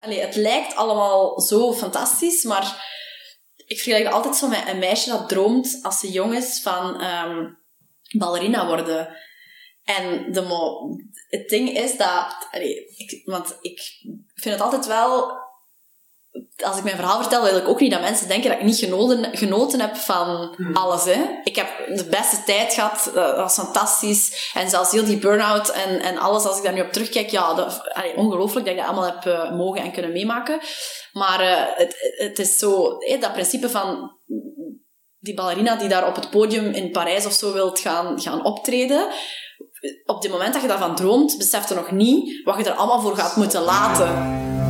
Allee, het lijkt allemaal zo fantastisch, maar ik vergelijk het altijd zo met een meisje dat droomt als ze jong is van ehm, ballerina worden. En de het ding is dat... Ik, want ik vind het altijd wel als ik mijn verhaal vertel, wil ik ook niet dat mensen denken dat ik niet genoten, genoten heb van alles. Hè. Ik heb de beste tijd gehad, eh, dat was fantastisch. En zelfs heel die burn-out en, en alles, als ik daar nu op terugkijk, ja, dat, allee, ongelooflijk dat ik dat allemaal heb uh, mogen en kunnen meemaken. Maar uh, het, het is zo, dat principe van die ballerina die daar op het podium in Parijs of zo wilt gaan, gaan optreden. Op het moment dat je daarvan droomt, beseft je nog niet wat je er allemaal voor gaat moeten laten.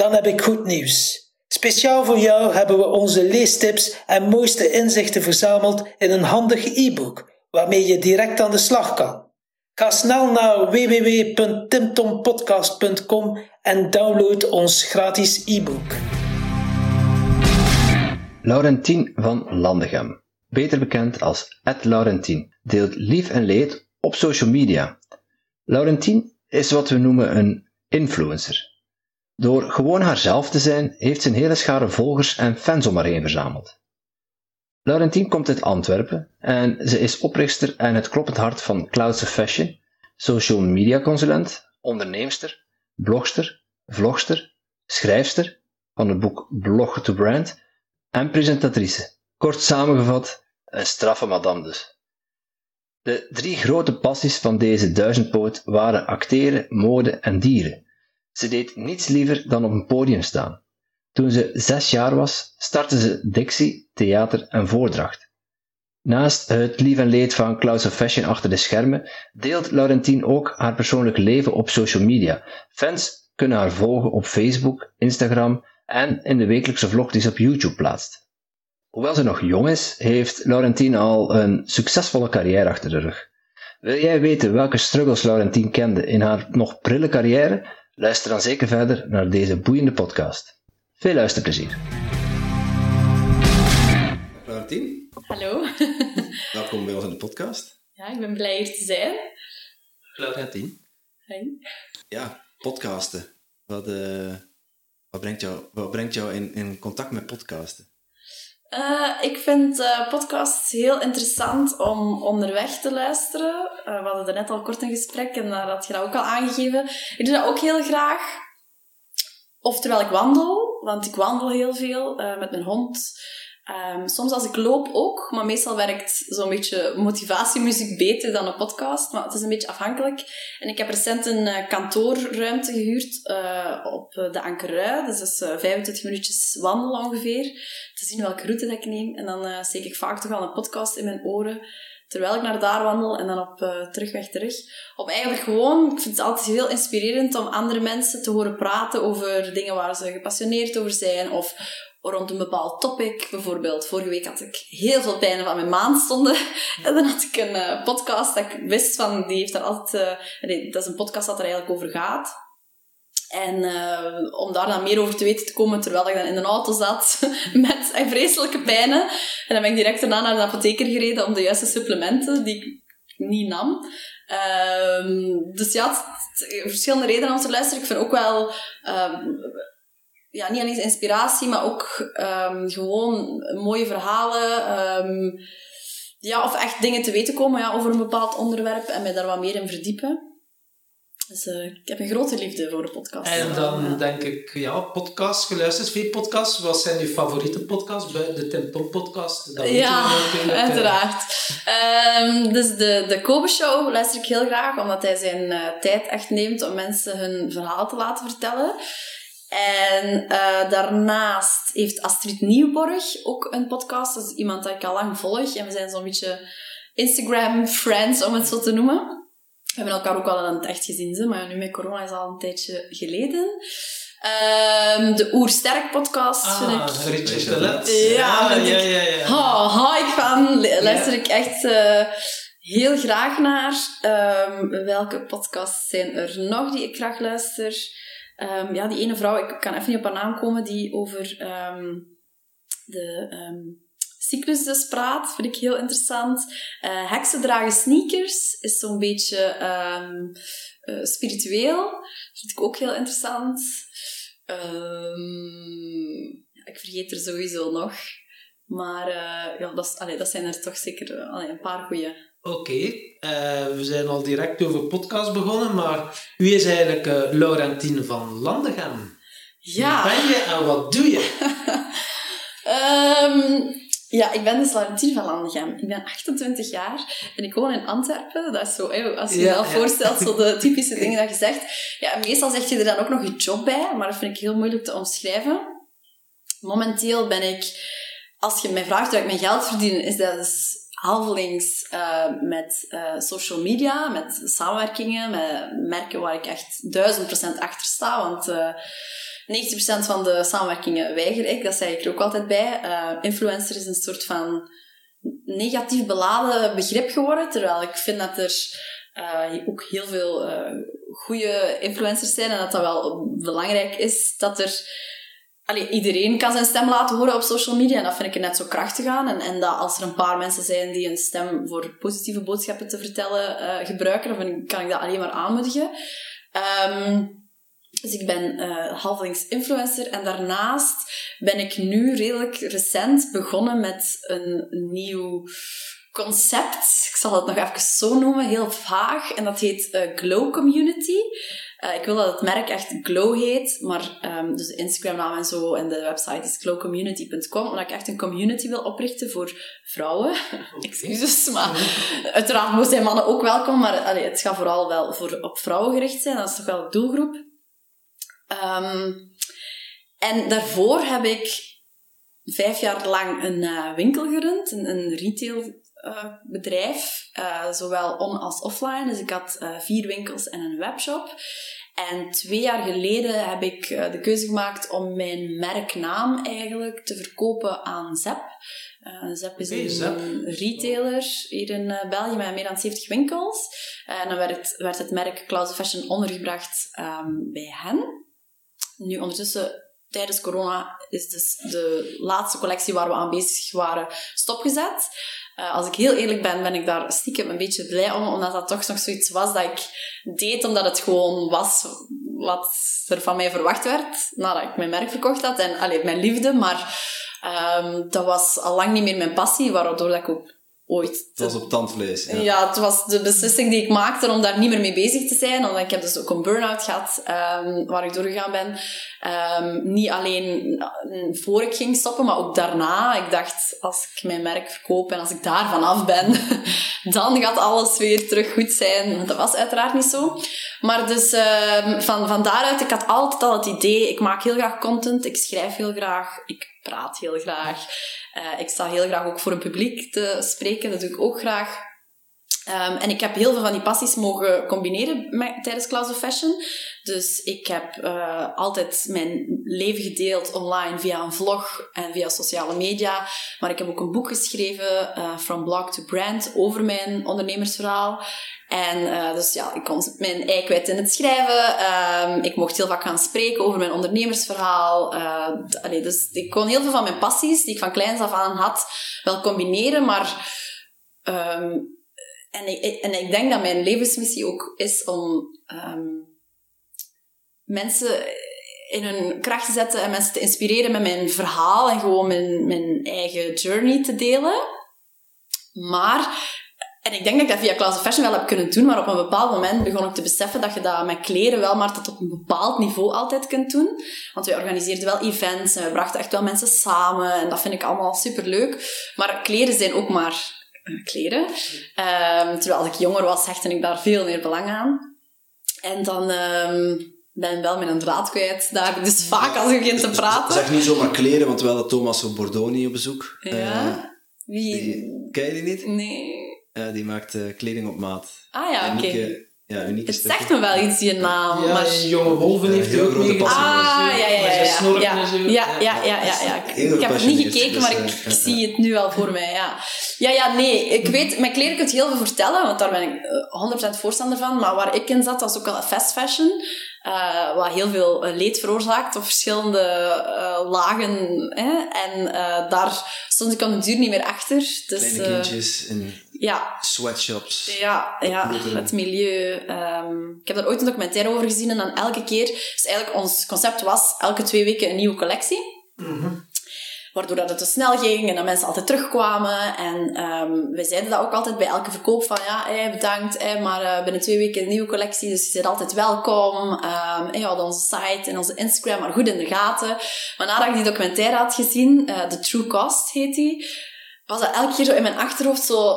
Dan heb ik goed nieuws. Speciaal voor jou hebben we onze leestips en mooiste inzichten verzameld in een handig e-book waarmee je direct aan de slag kan. Ga snel naar www.timtompodcast.com en download ons gratis e-book. Laurentien van Landegem, beter bekend als Ed Laurentien, deelt lief en leed op social media. Laurentien is wat we noemen een influencer. Door gewoon haarzelf te zijn, heeft ze een hele schare volgers en fans om haar heen verzameld. Laurentien komt uit Antwerpen en ze is oprichter en het kloppend hart van Clouds of Fashion, social media consulent, onderneemster, blogster, vlogster, schrijfster van het boek Blog to Brand en presentatrice. Kort samengevat, een straffe madame dus. De drie grote passies van deze duizendpoot waren acteren, mode en dieren. Ze deed niets liever dan op een podium staan. Toen ze zes jaar was, startte ze Dixie, theater en voordracht. Naast het lief en leed van Klaus of Fashion achter de schermen, deelt Laurentien ook haar persoonlijk leven op social media. Fans kunnen haar volgen op Facebook, Instagram en in de wekelijkse vlog die ze op YouTube plaatst. Hoewel ze nog jong is, heeft Laurentien al een succesvolle carrière achter de rug. Wil jij weten welke struggles Laurentien kende in haar nog prille carrière? Luister dan zeker verder naar deze boeiende podcast. Veel luisterplezier. Florentien. Hallo. Welkom bij ons in de podcast. Ja, ik ben blij hier te zijn. Florentien. Hey. Ja, podcasten. Wat, uh, wat brengt jou, wat brengt jou in, in contact met podcasten? Uh, ik vind uh, podcasts heel interessant om onderweg te luisteren. Uh, we hadden er net al kort een gesprek en daar had je dat ook al aangegeven. Ik doe dat ook heel graag. Of terwijl ik wandel, want ik wandel heel veel met mijn hond. Um, soms als ik loop ook, maar meestal werkt zo'n beetje motivatiemuziek beter dan een podcast. Maar het is een beetje afhankelijk. En ik heb recent een uh, kantoorruimte gehuurd uh, op de Ankerui. Dus dat is uh, 25 minuutjes wandelen ongeveer. Te zien welke route dat ik neem. En dan steek ik vaak toch al een podcast in mijn oren. Terwijl ik naar daar wandel en dan op terugweg terug. Om eigenlijk gewoon, ik vind het altijd heel inspirerend om andere mensen te horen praten over dingen waar ze gepassioneerd over zijn. Of rond een bepaald topic. Bijvoorbeeld, vorige week had ik heel veel pijn van mijn maandstonden. En dan had ik een uh, podcast dat ik wist van, die heeft daar altijd... Uh, nee, dat is een podcast dat er eigenlijk over gaat. En uh, om daar dan meer over te weten te komen, terwijl ik dan in de auto zat met vreselijke pijnen. En dan ben ik direct daarna naar de apotheker gereden om de juiste supplementen, die ik niet nam. Um, dus ja, verschillende redenen om te luisteren. Ik vind ook wel um, ja, niet alleen inspiratie, maar ook um, gewoon mooie verhalen. Um, ja, of echt dingen te weten komen ja, over een bepaald onderwerp en mij daar wat meer in verdiepen. Dus uh, ik heb een grote liefde voor de podcast. En dan denk ik, ja, podcast geluisterd, veel podcasts. Wat zijn uw favoriete podcasts? De Tim Tom podcast? Dat ja, eh. uiteraard. Um, dus de, de Kobe Show luister ik heel graag, omdat hij zijn uh, tijd echt neemt om mensen hun verhaal te laten vertellen. En uh, daarnaast heeft Astrid Nieuwborg ook een podcast. Dat is iemand dat ik al lang volg. En we zijn zo'n beetje Instagram-friends, om het zo te noemen. We hebben elkaar ook al het echt gezien, ze, maar nu met corona is al een tijdje geleden. Ehm, de Oersterk podcast vind ik... Ah, Richard de Let. Ja, ja, vind ja, ik- ja, ja. Ha, ha, ik van. Luister ik echt eh, heel graag naar. Ehm, welke podcasts zijn er nog die ik graag luister? Ehm, ja, die ene vrouw, ik kan even niet op haar naam komen, die over ehm, de ehm, cyclus dus praat. Vind ik heel interessant. Eh, Heksen dragen sneakers is zo'n beetje eh, spiritueel. Vind ik ook heel interessant. Ik vergeet er sowieso nog. Maar eh, ja, dat, is, allee, dat zijn er toch zeker allee, een paar goeie. Oké, eh, we zijn al direct over podcast begonnen, maar wie is eigenlijk eh Laurentien van Landegem? Ja. Wie ben je en wat doe je? Ehm, ja, ik ben dus Laurentien van Landegem. Ik ben 28 jaar en ik woon in Antwerpen. Dat is zo, als je je Ja, wel ja. voorstelt, zo de typische dingen dat je zegt. Ja, meestal zeg je er dan ook nog je job bij, maar dat vind ik heel moeilijk te omschrijven. Momenteel ben ik, als je mij vraagt hoe ik mijn geld verdien, is dat dus halvelings eh, met eh, social media, met samenwerkingen, met merken waar ik echt duizend procent achter sta, want... eh 90% van de samenwerkingen weiger ik, dat zei ik er ook altijd bij. Influencer is een soort van negatief beladen begrip geworden, terwijl ik vind dat er ook heel veel goede influencers zijn en dat dat wel belangrijk is dat er... Allee, iedereen kan zijn stem laten horen op social media en dat vind ik er net zo krachtig aan. En, en dat als er een paar mensen zijn die een stem voor positieve boodschappen te vertellen eh, gebruiken, dan kan ik dat alleen maar aanmoedigen. Ehm, dus ik ben halvelings influencer en daarnaast ben ik nu redelijk recent begonnen met een nieuw concept. Ik zal het nog even zo noemen, heel vaag. En dat heet eh, Glow Community. Eh, ik wil dat het merk echt Glow heet, maar ehm, dus de Instagram-naam en zo en de website is glowcommunity.com, omdat ik echt een community wil oprichten voor vrouwen. Excuses, maar uiteraard mogen zijn mannen ook welkom, maar allee, het gaat vooral wel voor, op vrouwen gericht zijn. Dat is toch wel de doelgroep. Ehm, en daarvoor heb ik vijf jaar lang een eh, winkel gerund, een, een retail eh, bedrijf, eh, zowel on als offline. Dus ik had eh, vier winkels en een webshop. En twee jaar geleden heb ik de keuze gemaakt om mijn merknaam eigenlijk te verkopen aan Zep. Zep is een Zep. retailer hier in België met meer dan 70 winkels. En dan werd, werd het merk Cloud Fashion ondergebracht ehm, bij hen. Nu ondertussen, tijdens corona, is dus de laatste collectie waar we aan bezig waren stopgezet. Eh, als ik heel eerlijk ben, ben ik daar stiekem een beetje blij om, omdat dat toch nog zoiets was dat ik deed, omdat het gewoon was wat er van mij verwacht werd, nadat ik mijn merk verkocht had. En allee, mijn liefde, maar ehm, dat was al lang niet meer mijn passie, waardoor dat ik ook ooit... Het was op tandvlees. Ja. Ja. het was de beslissing die ik maakte om daar niet meer mee bezig te zijn. Want ik heb dus ook een burn-out gehad, ehm, waar ik doorgegaan ben. Ehm, niet alleen eh, voor ik ging stoppen, maar ook daarna. Ik dacht, als ik mijn merk verkoop en als ik daar vanaf ben, dan gaat alles weer terug goed zijn. Dat was uiteraard niet zo. Maar dus ehm, van, van daaruit, ik had altijd al het idee, ik maak heel graag content, ik schrijf heel graag, ik praat heel graag. Eh, ik sta heel graag ook voor een publiek te spreken, dat doe ik ook graag. Ehm, en ik heb heel veel van die passies mogen combineren met, tijdens Clouds of Fashion. Dus ik heb eh, altijd mijn leven gedeeld online via een vlog en via sociale media. Maar ik heb ook een boek geschreven, eh, From Blog to Brand, over mijn ondernemersverhaal. En eh, dus ja, ik kon mijn ei kwijt in het schrijven. Ehm, ik mocht heel vaak gaan spreken over mijn ondernemersverhaal. Allee, dus ik kon heel veel van mijn passies, die ik van kleins af aan had, wel combineren. Maar ehm, en, ik, en ik denk dat mijn levensmissie ook is om ehm, mensen in hun kracht te zetten en mensen te inspireren met mijn verhaal en gewoon mijn, mijn eigen journey te delen. Maar, en ik denk dat ik dat via Class of Fashion wel heb kunnen doen, maar op een bepaald moment begon ik te beseffen dat je dat met kleren wel maar tot op een bepaald niveau altijd kunt doen. Want wij organiseerden wel events en we brachten echt wel mensen samen en dat vind ik allemaal superleuk. Maar kleren zijn ook maar eh, kleren. Ehm, terwijl als ik jonger was, hechtte ik daar veel meer belang aan. En dan ehm, ben ik wel met een draad kwijt. Daar dus vaak als ik begin te praten. Zeg niet zomaar kleren, want we hadden Thomas van Bordoni op bezoek. Eh, Ja? Wie? die, ken je die niet? Nee. Eh, die maakt eh, kleding op maat. Ah ja, oké. Nieke, ja, unieke Het stukken. zegt me wel iets, die naam. Ja, maar... Jonge Wolven heeft Heel ook grote passie. Ah, ja, ja, ja. Ja, ja, ja, ja, ja, ja, ja. Ik, heb het niet gekeken, dus, maar eh, ik, ik ja, zie het nu al voor mij, ja. Ja, ja, nee. Ik weet, met kleren kun je heel veel vertellen, want daar ben ik eh, 100% voorstander van. Maar waar ik in zat, was ook wel fast fashion. Eh, wat heel veel eh, leed veroorzaakt op verschillende eh, lagen. Hè? En eh, daar stond ik aan de duur niet meer achter. Dus, Kleine eh, kindjes in ja, sweatshops. ja, ja, het milieu. ehm, ik heb daar ooit een documentaire over gezien en dan elke keer... Dus eigenlijk ons concept was elke twee weken een nieuwe collectie. Waardoor dat het te snel ging en dat mensen altijd terugkwamen. En ehm wij zeiden dat ook altijd bij elke verkoop van ja, hey, bedankt, hey, maar eh, binnen twee weken een nieuwe collectie, dus je bent altijd welkom. Hey, we hadden onze site en onze Instagram maar goed in de gaten. Maar nadat ik die documentaire had gezien, eh The True Cost heet die, was dat elke keer zo in mijn achterhoofd zo,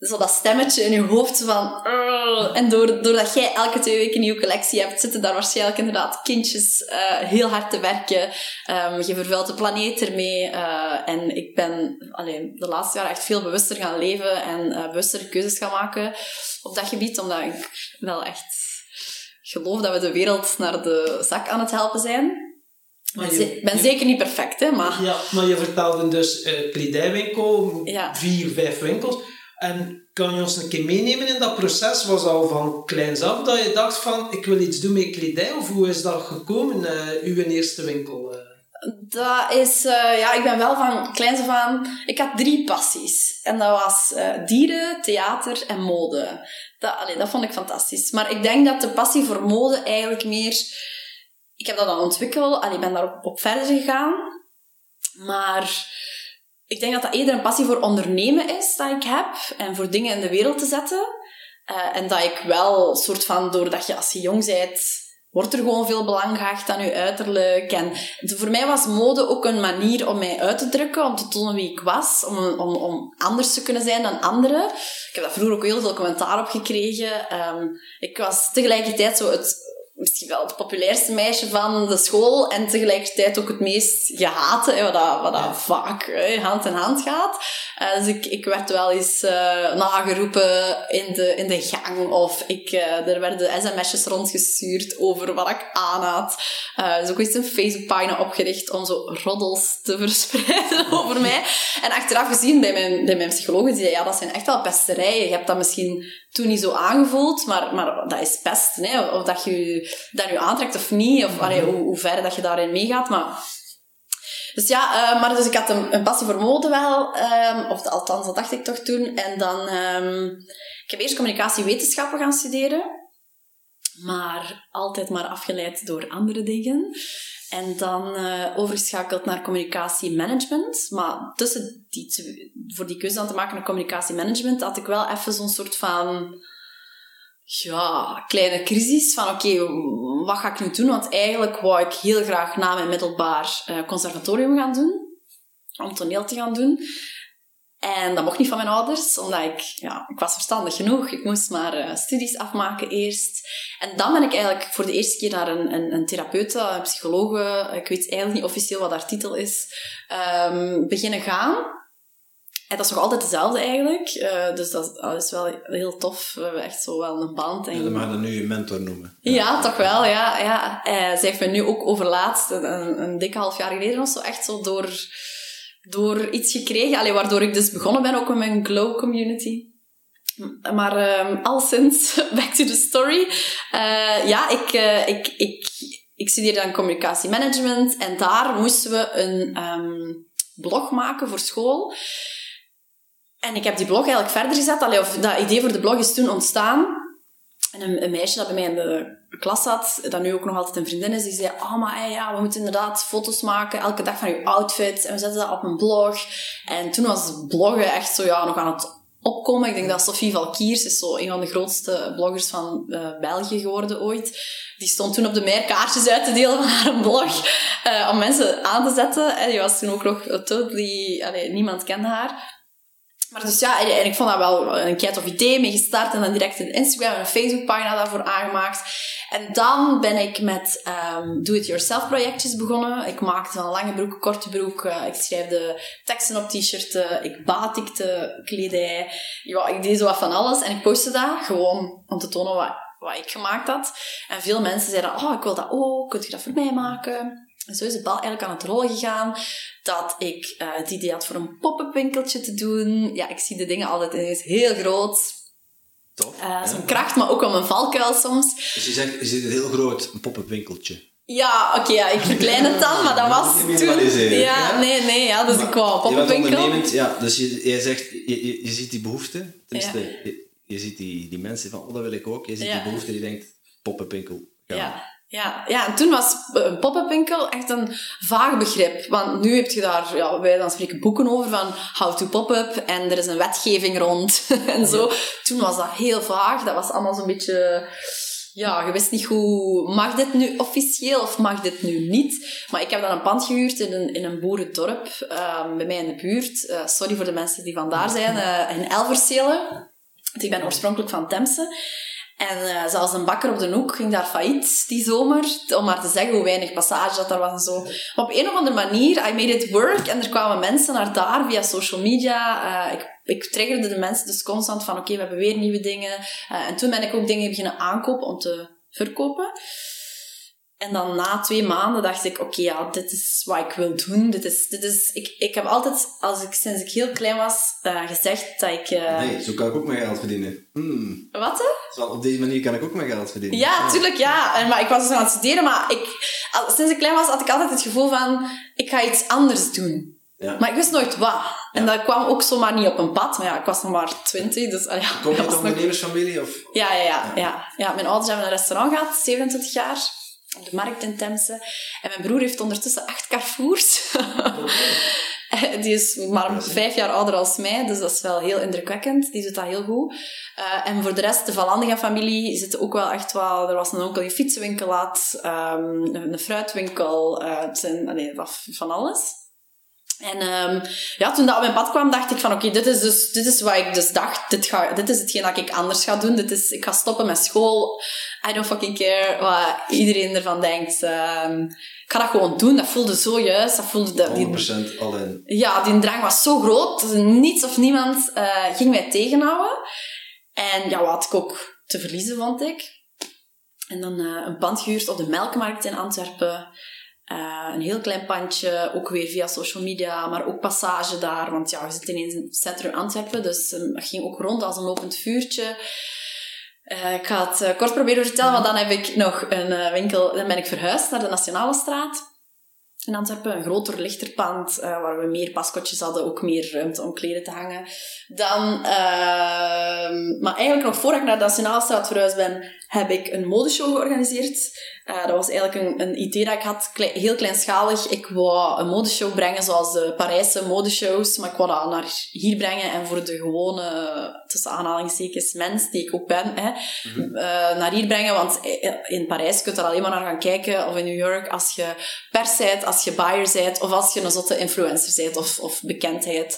zo dat stemmetje in je hoofd van... "Ugh." En door, doordat jij elke twee weken een nieuwe collectie hebt, zitten daar waarschijnlijk inderdaad kindjes eh, heel hard te werken. Ehm, je vervuilt de planeet ermee. eh, en ik ben alleen de laatste jaren echt veel bewuster gaan leven en eh bewustere keuzes gaan maken op dat gebied, omdat ik wel echt geloof dat we de wereld naar de zak aan het helpen zijn. Ik Maar ben, je- ze- ik ben je- zeker niet perfect, hè, maar... Ja, maar je vertelde dus eh kledijwinkel, Ja. vier, vijf winkels. En kan je ons een keer meenemen in dat proces? Was al van kleins af dat je dacht van, ik wil iets doen met kledij? Of hoe is dat gekomen, eh uw eerste winkel? eh? Dat is, eh, ja, ik ben wel van kleins af aan. Ik had drie passies. En dat was dieren, theater en mode. Dat, dat vond ik fantastisch. Maar ik denk dat de passie voor mode eigenlijk meer. Ik heb dat dan ontwikkeld, allee, ik ben daarop op verder gegaan. Maar ik denk dat dat eerder een passie voor ondernemen is dat ik heb. En voor dingen in de wereld te zetten. Eh, en dat ik wel, soort van, doordat je als je jong bent, wordt er gewoon veel belang gehecht aan je uiterlijk. En voor mij was mode ook een manier om mij uit te drukken, om te tonen wie ik was, om, om, om anders te kunnen zijn dan anderen. Ik heb daar vroeger ook heel veel commentaar op gekregen. Ehm, ik was tegelijkertijd zo het, misschien wel het populairste meisje van de school en tegelijkertijd ook het meest gehate, hè, wat, dat, wat dat vaak hè, hand in hand gaat. Eh, dus ik, ik werd wel eens eh, nageroepen in de, in de gang of ik, eh, er werden sms'jes rondgestuurd over wat ik aan had. Eh, dus ook eens een Facebookpagina opgericht om zo roddels te verspreiden over mij. En achteraf gezien bij mijn, bij mijn psycholoog, die zei, ja, dat zijn echt wel pesterijen. Je hebt dat misschien toen niet zo aangevoeld, maar, maar dat is pesten. Hè? Of dat je dat je aantrekt of niet, of allee, hoe, hoe ver dat je daarin meegaat. Maar dus ja, eh, maar dus ik had een, een passie voor mode wel, ehm, of althans, dat dacht ik toch toen. En dan, ehm, ik heb eerst communicatiewetenschappen gaan studeren, maar altijd maar afgeleid door andere dingen. En dan eh, overgeschakeld naar communicatiemanagement. Maar tussen die twee, voor die keuze aan te maken naar communicatiemanagement, had ik wel even zo'n soort van ja, kleine crisis van oké, wat ga ik nu doen? Want eigenlijk wou ik heel graag na mijn middelbaar eh, conservatorium gaan doen. Om toneel te gaan doen. En dat mocht niet van mijn ouders, omdat ik, ja, ik was verstandig genoeg. Ik moest maar eh, studies afmaken eerst. En dan ben ik eigenlijk voor de eerste keer naar een, een, een therapeute, een psychologe, ik weet eigenlijk niet officieel wat haar titel is, ehm, beginnen gaan. En dat is nog altijd dezelfde eigenlijk. Eh, dus dat, dat is wel heel tof. We hebben echt zo wel een band. En Ja, dan mag je dat nu je mentor noemen. ja, toch wel, ja. ja. Eh, zij heeft me nu ook overlaatst, een, een, een dikke half jaar geleden of zo, echt zo door, door iets gekregen. Allee, waardoor ik dus begonnen ben ook met mijn Glow community. Maar ehm al sinds, back to the story. Eh, ja, ik, eh, ik, ik, ik studeerde dan communicatiemanagement en daar moesten we een ehm, blog maken voor school. En ik heb die blog eigenlijk verder gezet. Allee, of dat idee voor de blog is toen ontstaan. En een, meisje dat bij mij in de klas zat, dat nu ook nog altijd een vriendin is, die zei, oh maar ja, we moeten inderdaad foto's maken, elke dag van je outfit. En we zetten dat op een blog. En toen was bloggen echt zo, ja, nog aan het opkomen. Ik denk dat Sophie Valkiers is zo een van de grootste bloggers van eh, België geworden ooit. Die stond toen op de meer kaartjes uit te delen van haar blog, eh, om mensen aan te zetten. En die was toen ook nog totally... Allee, niemand kende haar. Maar dus ja, en, ik vond dat wel een kei tof idee mee gestart. En dan direct een Instagram en een Facebookpagina daarvoor aangemaakt. En dan ben ik met ehm, do-it-yourself projectjes begonnen. Ik maakte van lange broek, korte broek. eh, ik schreefde teksten op t-shirten. Ik batikte kledij. Ja, ik deed zo wat van alles. En ik postte dat gewoon om te tonen wat wat ik gemaakt had. En veel mensen zeiden, oh, ik wil dat ook, kun je dat voor mij maken? Zo is de bal eigenlijk aan het rollen gegaan. Dat ik uh, het idee had voor een pop-up winkeltje te doen. Ja, ik zie de dingen altijd ineens heel groot. Top. Uh, ja. Zo'n kracht, maar ook wel een valkuil soms. Dus je zegt, je ziet het heel groot, een pop-up winkeltje. Ja, oké, ja, ik verklein het dan, maar dat was toen... Ja, ja? nee, nee, ja, dus ik wou een Je bent pop-up winkel. ondernemend, ja. Dus je, jij zegt, je, je, je ziet die behoefte. Tenminste, je, je ziet die, die mensen van, oh, dat wil ik ook. Je ziet Ja. die behoefte die denkt, pop-up winkel. gaan. Ja, ja, ja, en toen was een pop-up winkel echt een vaag begrip. Want nu heb je daar, ja, wij dan spreken boeken over van how to pop-up en er is een wetgeving rond en zo. Toen was dat heel vaag. Dat was allemaal zo'n beetje, ja, je wist niet hoe, mag dit nu officieel of mag dit nu niet? Maar ik heb dan een pand gehuurd in een, in een boerendorp eh, bij mij in de buurt. Eh, sorry voor de mensen die vandaar zijn, eh, in Elversele. Want ik ben oorspronkelijk van Temse. En eh, zelfs een bakker op de hoek ging daar failliet die zomer. Om maar te zeggen hoe weinig passage dat daar was en zo. Op een of andere manier, I made it work. En er kwamen mensen naar daar via social media. Eh, ik, ik triggerde de mensen dus constant van oké, we hebben weer nieuwe dingen. Eh, en toen ben ik ook dingen beginnen aankopen om te verkopen. En dan na twee maanden dacht ik, oké, ja, dit is wat ik wil doen. Dit is, dit is, ik, ik heb altijd, als ik, sinds ik heel klein was, eh, gezegd dat ik... eh, Nee, zo kan ik ook mijn geld verdienen. Hmm. Wat? Hè? Zo, op deze manier kan ik ook mijn geld verdienen. Ja, tuurlijk, ja. En, maar ik was dus aan het studeren, maar ik, al- sinds ik klein was, had ik altijd het gevoel van, ik ga iets anders doen. Ja. Maar ik wist nooit wat. En dat kwam ook zomaar niet op een pad. Maar ja, ik was nog maar twintig, dus ah ja. Kom je dat uit was een nog- ondernemersfamilie? Of? ja, ja, ja, ja, ja. Mijn ouders hebben een restaurant gehad, 27 jaar. Op de markt in Temse. En mijn broer heeft ondertussen acht Carrefours. Die is maar vijf jaar ouder als mij, dus dat is wel heel indrukwekkend. Die doet dat heel goed. Eh, en voor de rest, de Van Landingen-familie zit ook wel echt wel... Er was een onkel die fietsenwinkel had, ehm, een, fruitwinkel. eh, het zijn wat- van alles. En ehm, ja, toen dat op mijn pad kwam, dacht ik van oké, dit is dus dit is wat ik dus dacht. Dit, ga, dit is hetgeen dat ik anders ga doen. Dit is, ik ga stoppen met school. I don't fucking care wat iedereen ervan denkt. Ehm, ik ga dat gewoon doen. Dat voelde zo juist. Dat voelde dat, die, 100% al in. ja, die drang was zo groot. Dus niets of niemand eh, ging mij tegenhouden. En ja, wat had ik ook te verliezen, vond ik. En dan eh, een pand gehuurd op de Melkmarkt in Antwerpen. Eh, een heel klein pandje, ook weer via social media, maar ook passage daar. Want ja, we zitten in het centrum Antwerpen, dus eh, dat ging ook rond als een lopend vuurtje. Eh, ik ga het eh, kort proberen te vertellen, want dan heb ik nog een winkel, dan ben ik verhuisd naar de Nationale Straat in Antwerpen. Een groter, lichter pand, waar we meer paskotjes hadden, ook meer ruimte om kleren te hangen. Dan, ehm, maar eigenlijk nog voordat ik naar de Nationale Straat verhuisd ben, heb ik een modeshow georganiseerd. Eh, dat was eigenlijk een, een idee dat ik had, klei- heel kleinschalig. Ik wou een modeshow brengen zoals de Parijse modeshows, maar ik wou dat naar hier brengen en voor de gewone, tussen aanhalingstekens, mens die ik ook ben, hè, eh, naar hier brengen. Want in Parijs kun je er alleen maar naar gaan kijken, of in New York, als je pers bent, als je buyer bent, of als je een zotte influencer bent, of, of bekendheid.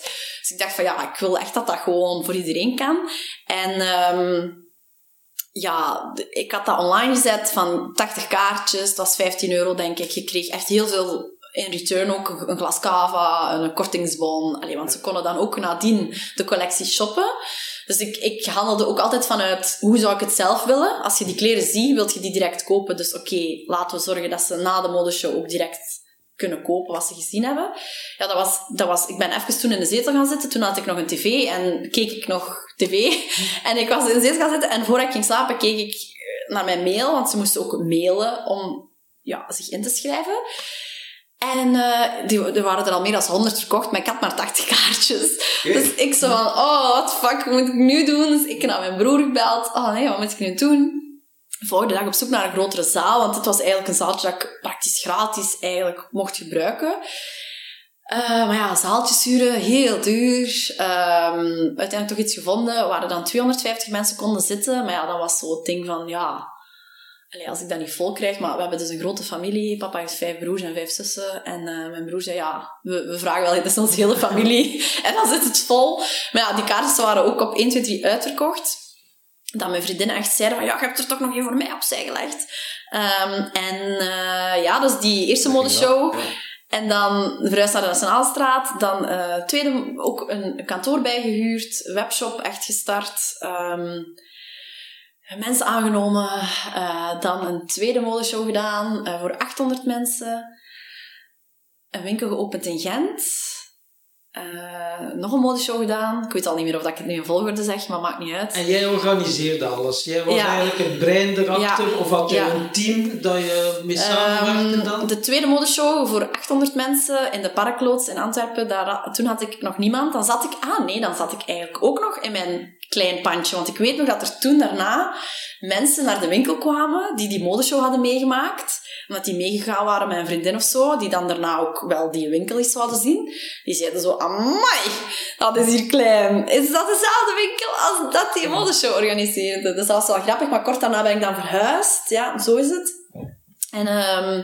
Dus ik dacht van ja, ik wil echt dat dat gewoon voor iedereen kan. En... ehm, ja, ik had dat online gezet van 80 kaartjes. Dat was 15 euro, denk ik. Je kreeg echt heel veel in return ook. Een- Een glas cava, een kortingsbon. Allee, want ze konden dan ook nadien de collectie shoppen. Dus ik, ik handelde ook altijd vanuit hoe zou ik het zelf willen. Als je die kleren ziet, wil je die direct kopen. Dus oké, laten we zorgen dat ze na de modeshow ook direct kunnen kopen wat ze gezien hebben. Ja, dat was, dat was, ik ben even toen in de zetel gaan zitten. Toen had ik nog een tv en keek ik nog tv. En ik was in de gaan zitten en voordat ik ging slapen keek ik naar mijn mail, want ze moesten ook mailen om ja, zich in te schrijven. En eh, die, er waren er al meer dan 100 verkocht, maar ik had maar 80 kaartjes. Dus ik zo van, oh, the fuck moet ik nu doen? Dus ik naar mijn broer gebeld. Oh nee, wat moet ik nu doen? volgende dag op zoek naar een grotere zaal, want dit was eigenlijk een zaaltje dat ik praktisch gratis eigenlijk mocht gebruiken. Eh, maar ja, zaaltjes huren, heel duur. Ehm, uiteindelijk toch iets gevonden, waar er dan 250 mensen konden zitten. Maar ja, dat was zo het ding van, ja... allee, als ik dat niet vol krijg, maar we hebben dus een grote familie. Papa heeft vijf broers en vijf zussen. En eh, mijn broer zei, ja, we, we vragen wel, dit is onze hele familie. en dan zit het vol. Maar ja, die kaartjes waren ook op 1, 2, 3 uitverkocht dat mijn vriendinnen echt zeiden van, ja, je hebt er toch nog één voor mij opzij gelegd. Ehm, en eh, ja, dus die eerste modeshow. En dan verhuisd naar de Nationaalstraat. Dan eh, tweede ook een kantoor bijgehuurd. Webshop echt gestart. Ehm, mensen aangenomen. eh, dan een tweede modeshow gedaan eh, voor 800 mensen. Een winkel geopend in Gent. Eh, nog een modeshow gedaan. Ik weet al niet meer of dat ik het nu in volgorde zeg, maar maakt niet uit. En jij organiseerde alles. Jij was Ja. eigenlijk het brein erachter. Ja. Of had je Ja. een team dat je mee samenwerkte Ehm, dan? de tweede modeshow voor 800 mensen in de Parkloods in Antwerpen. Daar, toen had ik nog niemand. Dan zat ik... Ah nee, dan zat ik eigenlijk ook nog in mijn klein pandje. Want ik weet nog dat er toen daarna mensen naar de winkel kwamen die die modeshow hadden meegemaakt. Omdat die meegegaan waren met een vriendin of zo. Die dan daarna ook wel die winkel eens zouden zien. Die zeiden zo... Amai, dat is hier klein. Is dat dezelfde winkel als dat die modeshow organiseerde? Dus dat was wel grappig. Maar kort daarna ben ik dan verhuisd. Ja, zo is het. En ehm,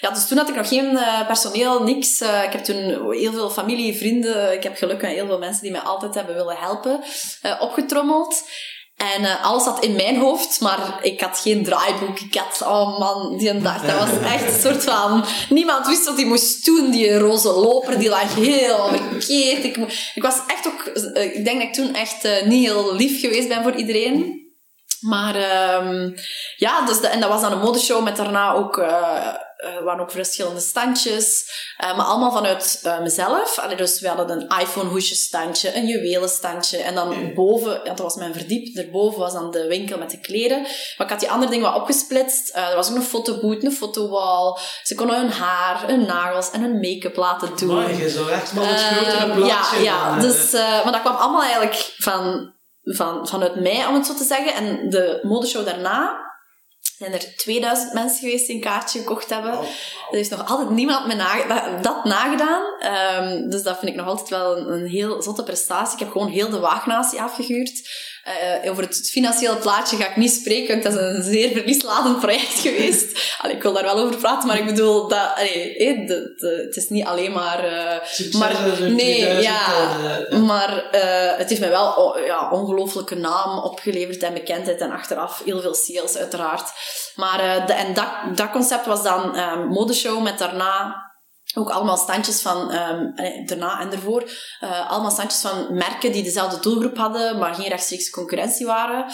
ja, dus toen had ik nog geen eh, personeel, niks. Eh, ik heb toen heel veel familie, vrienden, ik heb geluk met heel veel mensen die mij altijd hebben willen helpen, eh, opgetrommeld. En eh, alles zat in mijn hoofd, maar ik had geen draaiboek. Ik had, oh man, die dag, dat was echt een soort van... Niemand wist wat hij moest doen. Die roze loper, die lag heel verkeerd. Ik, ik was echt ook... eh, ik denk dat ik toen echt eh, niet heel lief geweest ben voor iedereen. Maar ehm, ja, dus de, en dat was dan een modeshow met daarna ook, eh er waren ook verschillende standjes. eh, maar allemaal vanuit eh, mezelf. Allee, dus we hadden een iPhone hoesje standje, een juwelen standje. En dan boven, ja, dat was mijn verdiep, daarboven was dan de winkel met de kleren. Maar ik had die andere dingen wat opgesplitst. Eh, er was ook een fotoboot, een fotowall. Ze konden hun haar, hun nagels en hun make-up laten doen. Maar je zou echt wel het Ehm, grotere plaatje ja, ja dus, eh, maar dat kwam allemaal eigenlijk van, van, vanuit mij, om het zo te zeggen. En de modeshow daarna zijn er 2000 mensen geweest die een kaartje gekocht hebben. Er is nog altijd niemand me dat, dat nagedaan. Ehm, dus dat vind ik nog altijd wel een, een heel zotte prestatie. Ik heb gewoon heel de Waagnatie afgehuurd. Eh, over het financiële plaatje ga ik niet spreken, want dat is een zeer verliesladend project geweest. Allee, ik wil daar wel over praten, maar ik bedoel, dat, allee, eh, de, de- het is niet alleen maar... eh, maar, nee, 2000 ja, eh, maar eh, het heeft mij wel o- ja, ongelooflijke naam opgeleverd en bekendheid en achteraf heel veel sales uiteraard. Maar eh, de, en dat, dat concept was dan um, modeshow met daarna ook allemaal standjes van, ehm, eh, daarna en ervoor, eh, allemaal standjes van merken die dezelfde doelgroep hadden, maar geen rechtstreeks concurrentie waren.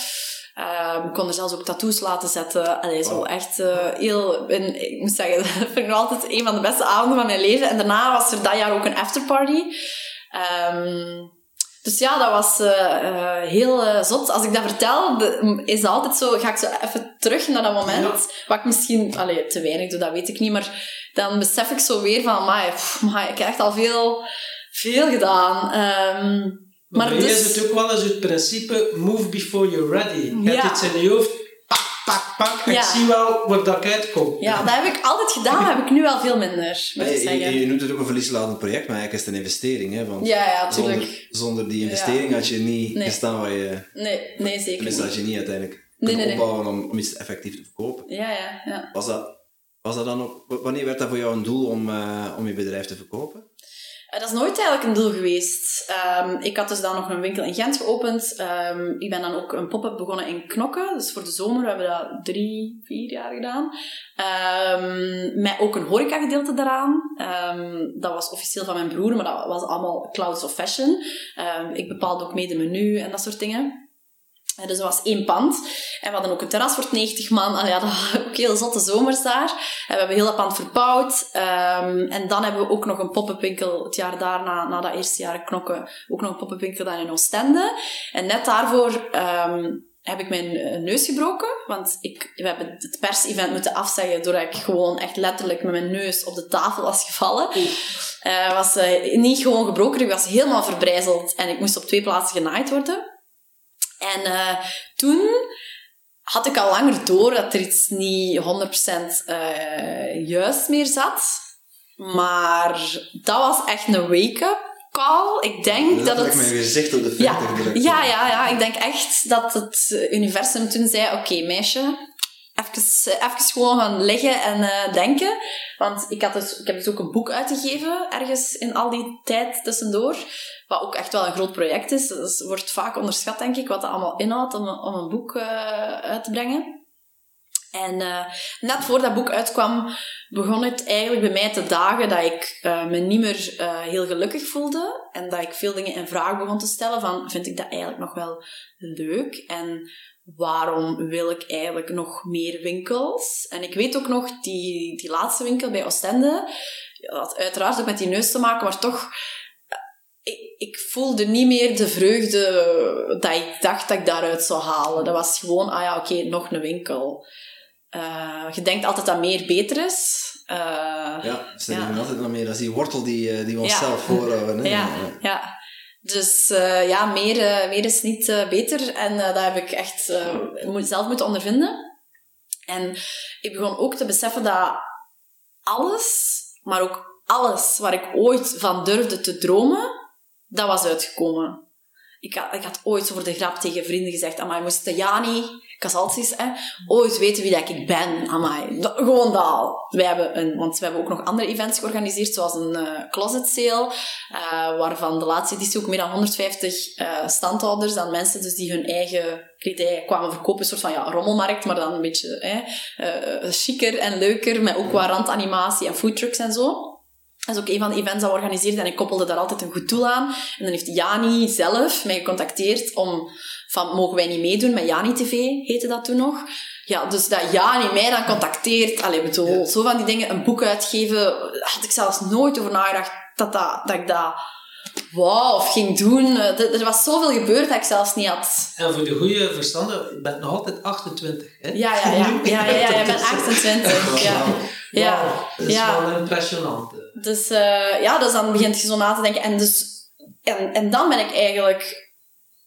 Ehm, ik kon er zelfs ook tattoos laten zetten. Allee, zo echt eh, heel... En, ik moet zeggen, dat vind ik nog altijd een van de beste avonden van mijn leven. En daarna was er dat jaar ook een afterparty. Ehm, dus ja, dat was heel zot. Als ik dat vertel, de- is dat altijd zo... Ga ik zo even terug naar dat moment. Wat ik misschien... Allee, te weinig doe, dat weet ik niet. Maar dan besef ik zo weer van... Amai, pff, amai, ik heb echt al veel, veel gedaan. Ehm, Maar maar dus- is het ook wel eens het principe move before you're ready. Je Ja. hebt iets in je hoofd, pak, pak, pak. Ik zie wel waar dat ik uitkom. ja, dat heb ik altijd gedaan. Dat heb ik nu wel veel minder, Nee, je, je noemt het ook een verliesladend project, maar eigenlijk is het een investering. Hè? Want Ja, ja, zonder, tuurlijk. zonder die investering had je niet Nee. gestaan waar je... Nee, nee, zeker Tenminste, had niet. je niet uiteindelijk Nee, kunnen nee, nee. opbouwen om, om iets effectief te verkopen. Ja, ja, ja. Was dat, was dat dan ook... Wanneer werd dat voor jou een doel om, eh, om je bedrijf te verkopen? Eh, Dat is nooit eigenlijk een doel geweest. Ehm, ik had dus dan nog een winkel in Gent geopend. Ehm, ik ben dan ook een pop-up begonnen in Knokke. Dus voor de zomer we hebben we dat drie, vier jaar gedaan. Ehm, met ook een horecagedeelte daaraan. Dat was officieel van mijn broer, maar dat was allemaal Clouds of Fashion. Ik bepaalde ook mee de menu en dat soort dingen. Eh, Dus dat was één pand. En we hadden ook een terras voor 90 man. Allee, ja, dat waren ook heel zotte zomers daar. En we hebben heel dat pand verbouwd. Ehm, en dan hebben we ook nog een pop-up winkel het jaar daarna, na dat eerste jaar knokken, ook nog een pop-up winkel dan in Oostende. En net daarvoor ehm, heb ik mijn eh, neus gebroken. Want ik, we hebben het pers-event moeten afzeggen doordat ik gewoon echt letterlijk met mijn neus op de tafel was gevallen. Eh was eh, niet gewoon gebroken, ik was helemaal verbrijzeld. En ik moest op twee plaatsen genaaid worden. En eh, toen had ik al langer door dat er iets niet 100% eh, juist meer zat. Maar dat was echt een wake-up call. Ik denk dat Letterlijk het... mijn gezicht op de Ja, ja, ja, ja, ik denk echt dat het universum toen zei: Oké, meisje, even, even gewoon gaan liggen en eh, denken. Want ik, had dus, ik heb dus ook een boek uitgegeven, ergens in al die tijd tussendoor. Wat ook echt wel een groot project is. Dus wordt vaak onderschat, denk ik, wat dat allemaal inhoudt om, om een boek eh, uit te brengen. En eh, net voor dat boek uitkwam, begon het eigenlijk bij mij te dagen dat ik eh, me niet meer eh, heel gelukkig voelde. En dat ik veel dingen in vraag begon te stellen van, vind ik dat eigenlijk nog wel leuk? En waarom wil ik eigenlijk nog meer winkels? En ik weet ook nog, die, die laatste winkel bij Oostende, ja, had uiteraard ook met die neus te maken, maar toch, ik, ik voelde niet meer de vreugde dat ik dacht dat ik daaruit zou halen. Dat was gewoon, ah ja, oké, nog een winkel. Uh, je denkt altijd dat meer beter is. Uh, ja, ze ja. altijd nog meer. Dat is die wortel die, eh, die we onszelf ja. voorhouden. Hè? Ja, ja. Dus uh, ja, meer, uh, meer is niet uh, beter. En dat heb ik echt zelf moeten ondervinden. En ik begon ook te beseffen dat alles, maar ook alles waar ik ooit van durfde te dromen, dat was uitgekomen. Ik had, ik had ooit voor de grap tegen vrienden gezegd, maar je moest de Casalsis, hè, ooit weten wie dat ik ben. Amai. Gewoon dat. Wij hebben een, want we hebben ook nog andere events georganiseerd, zoals een uh, closet sale, uh, waarvan de laatste editie ook meer dan 150 uh, eh, standhouders, dan mensen dus die hun eigen kledij kwamen verkopen, een soort van ja, rommelmarkt, maar dan een beetje hè, en leuker, met ook qua randanimatie en foodtrucks en zo. Dat is ook een van de events dat we organiseerden en ik koppelde daar altijd een goed doel aan. En dan heeft Jani zelf mij gecontacteerd om van, mogen wij niet meedoen met Jani TV, heette dat toen nog. Ja, dus dat Jani mij dan contacteert, allee, bedoel, ja. zo van die dingen, een boek uitgeven, had ik zelfs nooit over nagedacht dat, dat, dat ik dat wou of ging doen. Er was zoveel gebeurd dat ik zelfs niet had. En voor de goede verstanden, je bent nog altijd 28, hè? Ja, ja, ja. Ja, ja, ja, je bent 28. Ja. Ja. Dat is wel impressionant. Dus uh, ja, dus dan begint je zo na te denken. En, dus, en, en dan ben ik eigenlijk...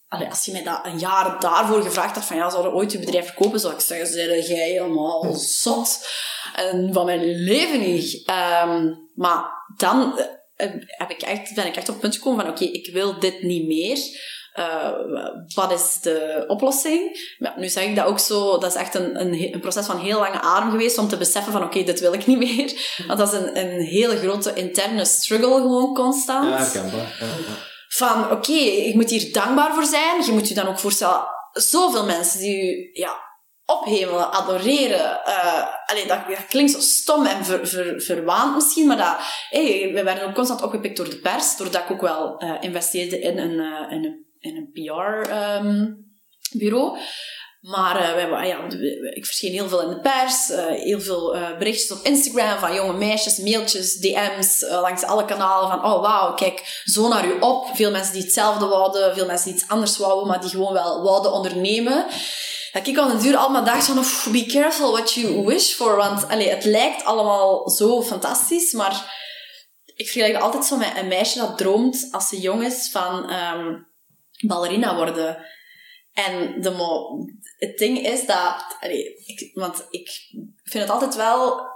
Allee, als je mij dat een jaar daarvoor gevraagd had van ja, zou je ooit je bedrijf verkopen, zou ik zeggen, zei jij helemaal zot. En van mijn leven niet. Um, maar dan heb ik echt, ben ik echt op het punt gekomen van oké, okay, ik wil dit niet meer. Uh, wat is de oplossing? Nu zeg ik dat ook zo, dat is echt een, een, een proces van heel lange adem geweest om te beseffen van oké, okay, dit wil ik niet meer. Want dat is een, een hele grote interne struggle gewoon constant. Ja, herkenbaar. Ja, ja. Van oké, ik moet hier dankbaar voor zijn. Je moet je dan ook voorstellen, zoveel mensen die u ja, ophemelen, adoreren. Uh, allee, dat, dat, klinkt zo stom en ver, ver, verwaand misschien, maar dat, hey, we werden ook constant opgepikt door de pers, doordat ik ook wel uh, investeerde in een, in een, in een PR-bureau. Ehm, um, maar wij, ja, ik verscheen heel veel in de pers, heel veel berichtjes op Instagram van jonge meisjes, mailtjes, DM's, langs alle kanalen van oh wauw, kijk zo naar u op. Veel mensen die hetzelfde wouden, veel mensen die iets anders wouden, maar die gewoon wel wouden ondernemen dat ik al een duur allemaal dacht van, be careful what you wish for. Want allee, het lijkt allemaal zo fantastisch, maar ik vergelijk altijd zo met een meisje dat droomt als ze jong is van um, ballerina worden. En de mo het ding is dat, allee, ik, want ik vind het altijd wel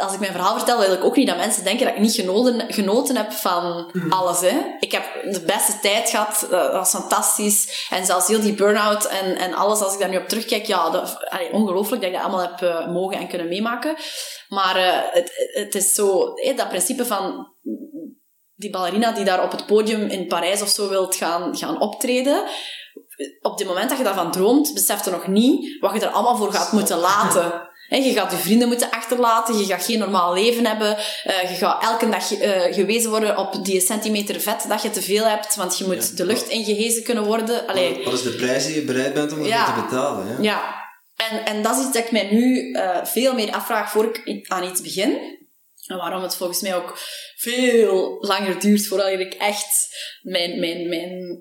als ik mijn verhaal vertel, wil ik ook niet dat mensen denken dat ik niet genoten, genoten heb van mhm. alles. Hè. Ik heb de beste tijd gehad, eh, dat was fantastisch. En zelfs heel die burn-out en, en alles, als ik daar nu op terugkijk, ja, dat, allee, ongelooflijk dat ik dat allemaal heb uh, mogen en kunnen meemaken. Maar uh, het, het is zo, dat principe van die ballerina die daar op het podium in Parijs of zo wilt gaan, gaan optreden. Op het moment dat je daarvan droomt, beseft je nog niet wat je er allemaal voor gaat moeten laten. je gaat je vrienden moeten achterlaten, je gaat geen normaal leven hebben, uh, je gaat elke dag uh, gewezen worden op die centimeter vet dat je te veel hebt, want je moet de lucht ingehezen kunnen worden. Allee. Wat is de prijs die je bereid bent om ja. te betalen? Ja, ja. En, en dat is iets dat ik mij nu uh, veel meer afvraag voor ik aan iets begin. En waarom het volgens mij ook veel langer duurt voordat ik echt mijn, mijn, mijn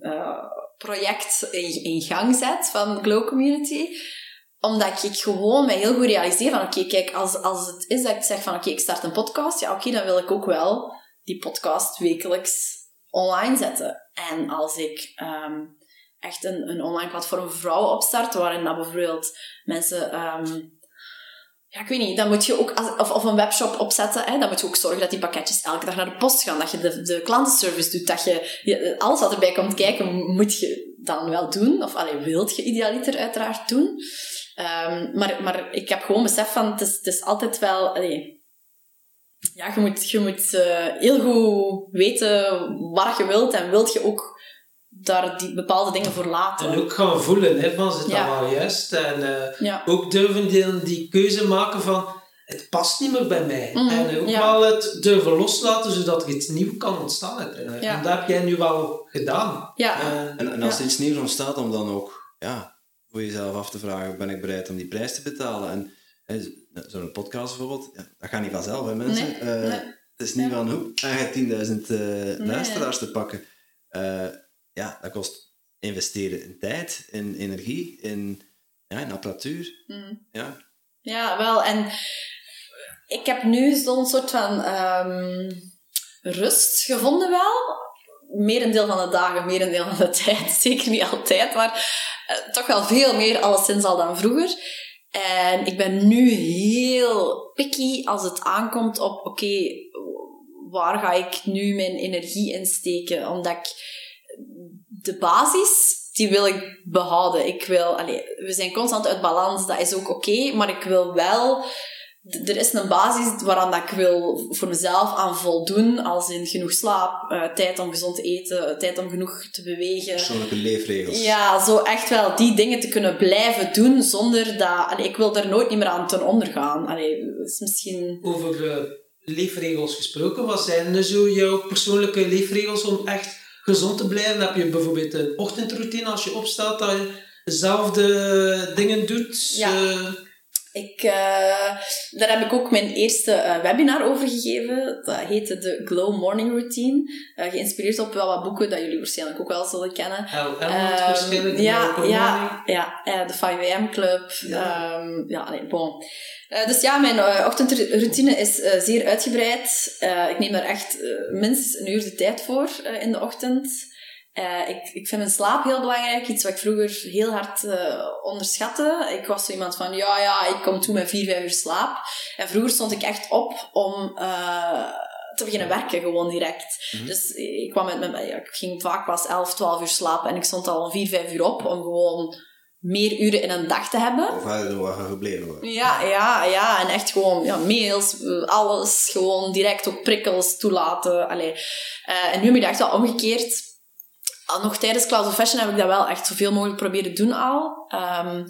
project in, gang zet van Glow Community omdat ik gewoon mij heel goed realiseer van, oké, kijk, als, als het is dat ik zeg van, oké, ik start een podcast, ja, oké, dan wil ik ook wel die podcast wekelijks online zetten. En als ik um, echt een, een online platform voor vrouwen opstart, waarin dat bijvoorbeeld mensen... Um, ja, ik weet niet, dan moet je ook, of, of een webshop opzetten, hè, dan moet je ook zorgen dat die pakketjes elke dag naar de post gaan, dat je de, de klantenservice doet, dat je, je alles wat erbij komt kijken, moet je dan wel doen, of alleen wilt je idealiter uiteraard doen. Um, maar, maar ik heb gewoon besef van, het is, het is altijd wel... Allee, ja, je moet, je moet uh, heel goed weten waar je wilt en wilt je ook daar die bepaalde dingen voor laten. En ook gaan voelen, hè, van zit ja. dat wel juist? En uh, ja. ook durven die, die keuze maken van het past niet meer bij mij. Mm -hmm, en ook ja. wel het durven loslaten, zodat er iets nieuws kan ontstaan. En, en dat heb jij nu wel gedaan. Ja. Uh, en, en, als er iets nieuws ontstaat, om dan ook ja, voor jezelf af te vragen, ben ik bereid om die prijs te betalen? En hè, zo'n podcast bijvoorbeeld, ja, dat gaat niet vanzelf, hè mensen? Nee, Eh, nee. Het is niet Ja. van, hoe, en je hebt 10.000 eh, Nee. luisteraars te pakken. Eh, ja, dat kost investeren in tijd, in energie, in, ja, in apparatuur. Mm. Ja. Ja, wel. En ik heb nu zo'n soort van ehm, rust gevonden wel. Merendeel van de dagen, merendeel van de tijd. Zeker niet altijd, maar eh, toch wel veel meer alleszins al dan vroeger. En ik ben nu heel picky als het aankomt op, oké, waar ga ik nu mijn energie in steken? Omdat ik de basis, die wil ik behouden. Ik wil, allee, we zijn constant uit balans, dat is ook oké, maar ik wil wel, er is een basis waaraan dat ik wil voor mezelf aan voldoen, als in genoeg slaap, eh, tijd om gezond te eten, tijd om genoeg te bewegen. Persoonlijke leefregels. Ja, zo echt wel die dingen te kunnen blijven doen zonder dat... Allee, ik wil daar nooit niet meer aan ten onder gaan. Allee, is misschien... Over eh, leefregels gesproken, wat zijn er zo jouw persoonlijke leefregels om echt gezond te blijven? Heb je bijvoorbeeld een ochtendroutine als je opstaat, dat je dezelfde dingen doet? Ja. Eh, Ik, eh, daar heb ik ook mijn eerste eh, webinar over gegeven. Dat heette de Glow Morning Routine. Eh, geïnspireerd op wel wat boeken dat jullie waarschijnlijk ook wel zullen kennen. Ehm, waarschijnlijk. ja, Welke ja, ja, de 5am Club. Ja. Ja, ja allee, bon. Dus ja, mijn ochtendroutine is zeer uitgebreid. Ik neem daar echt minstens een uur de tijd voor in de ochtend. Eh, ik, ik vind mijn slaap heel belangrijk. Iets wat ik vroeger heel hard eh, onderschatte. Ik was zo iemand van, ja, ja, ik kom toe met vier, vijf uur slaap. En vroeger stond ik echt op om eh, te beginnen werken, gewoon direct. Mhm. Dus ik, kwam met, met, ja, ik ging vaak pas 11, 12 uur slapen. En ik stond al om vier, vijf uur op om gewoon meer uren in een dag te hebben. Of er gebleven worden? Ja, ja, ja. En echt gewoon ja, mails, alles. Gewoon direct ook prikkels toelaten. Allee. En nu heb ik echt wel omgekeerd. Al nog tijdens Cloud of Fashion heb ik dat wel echt zoveel mogelijk proberen doen al. Ehm,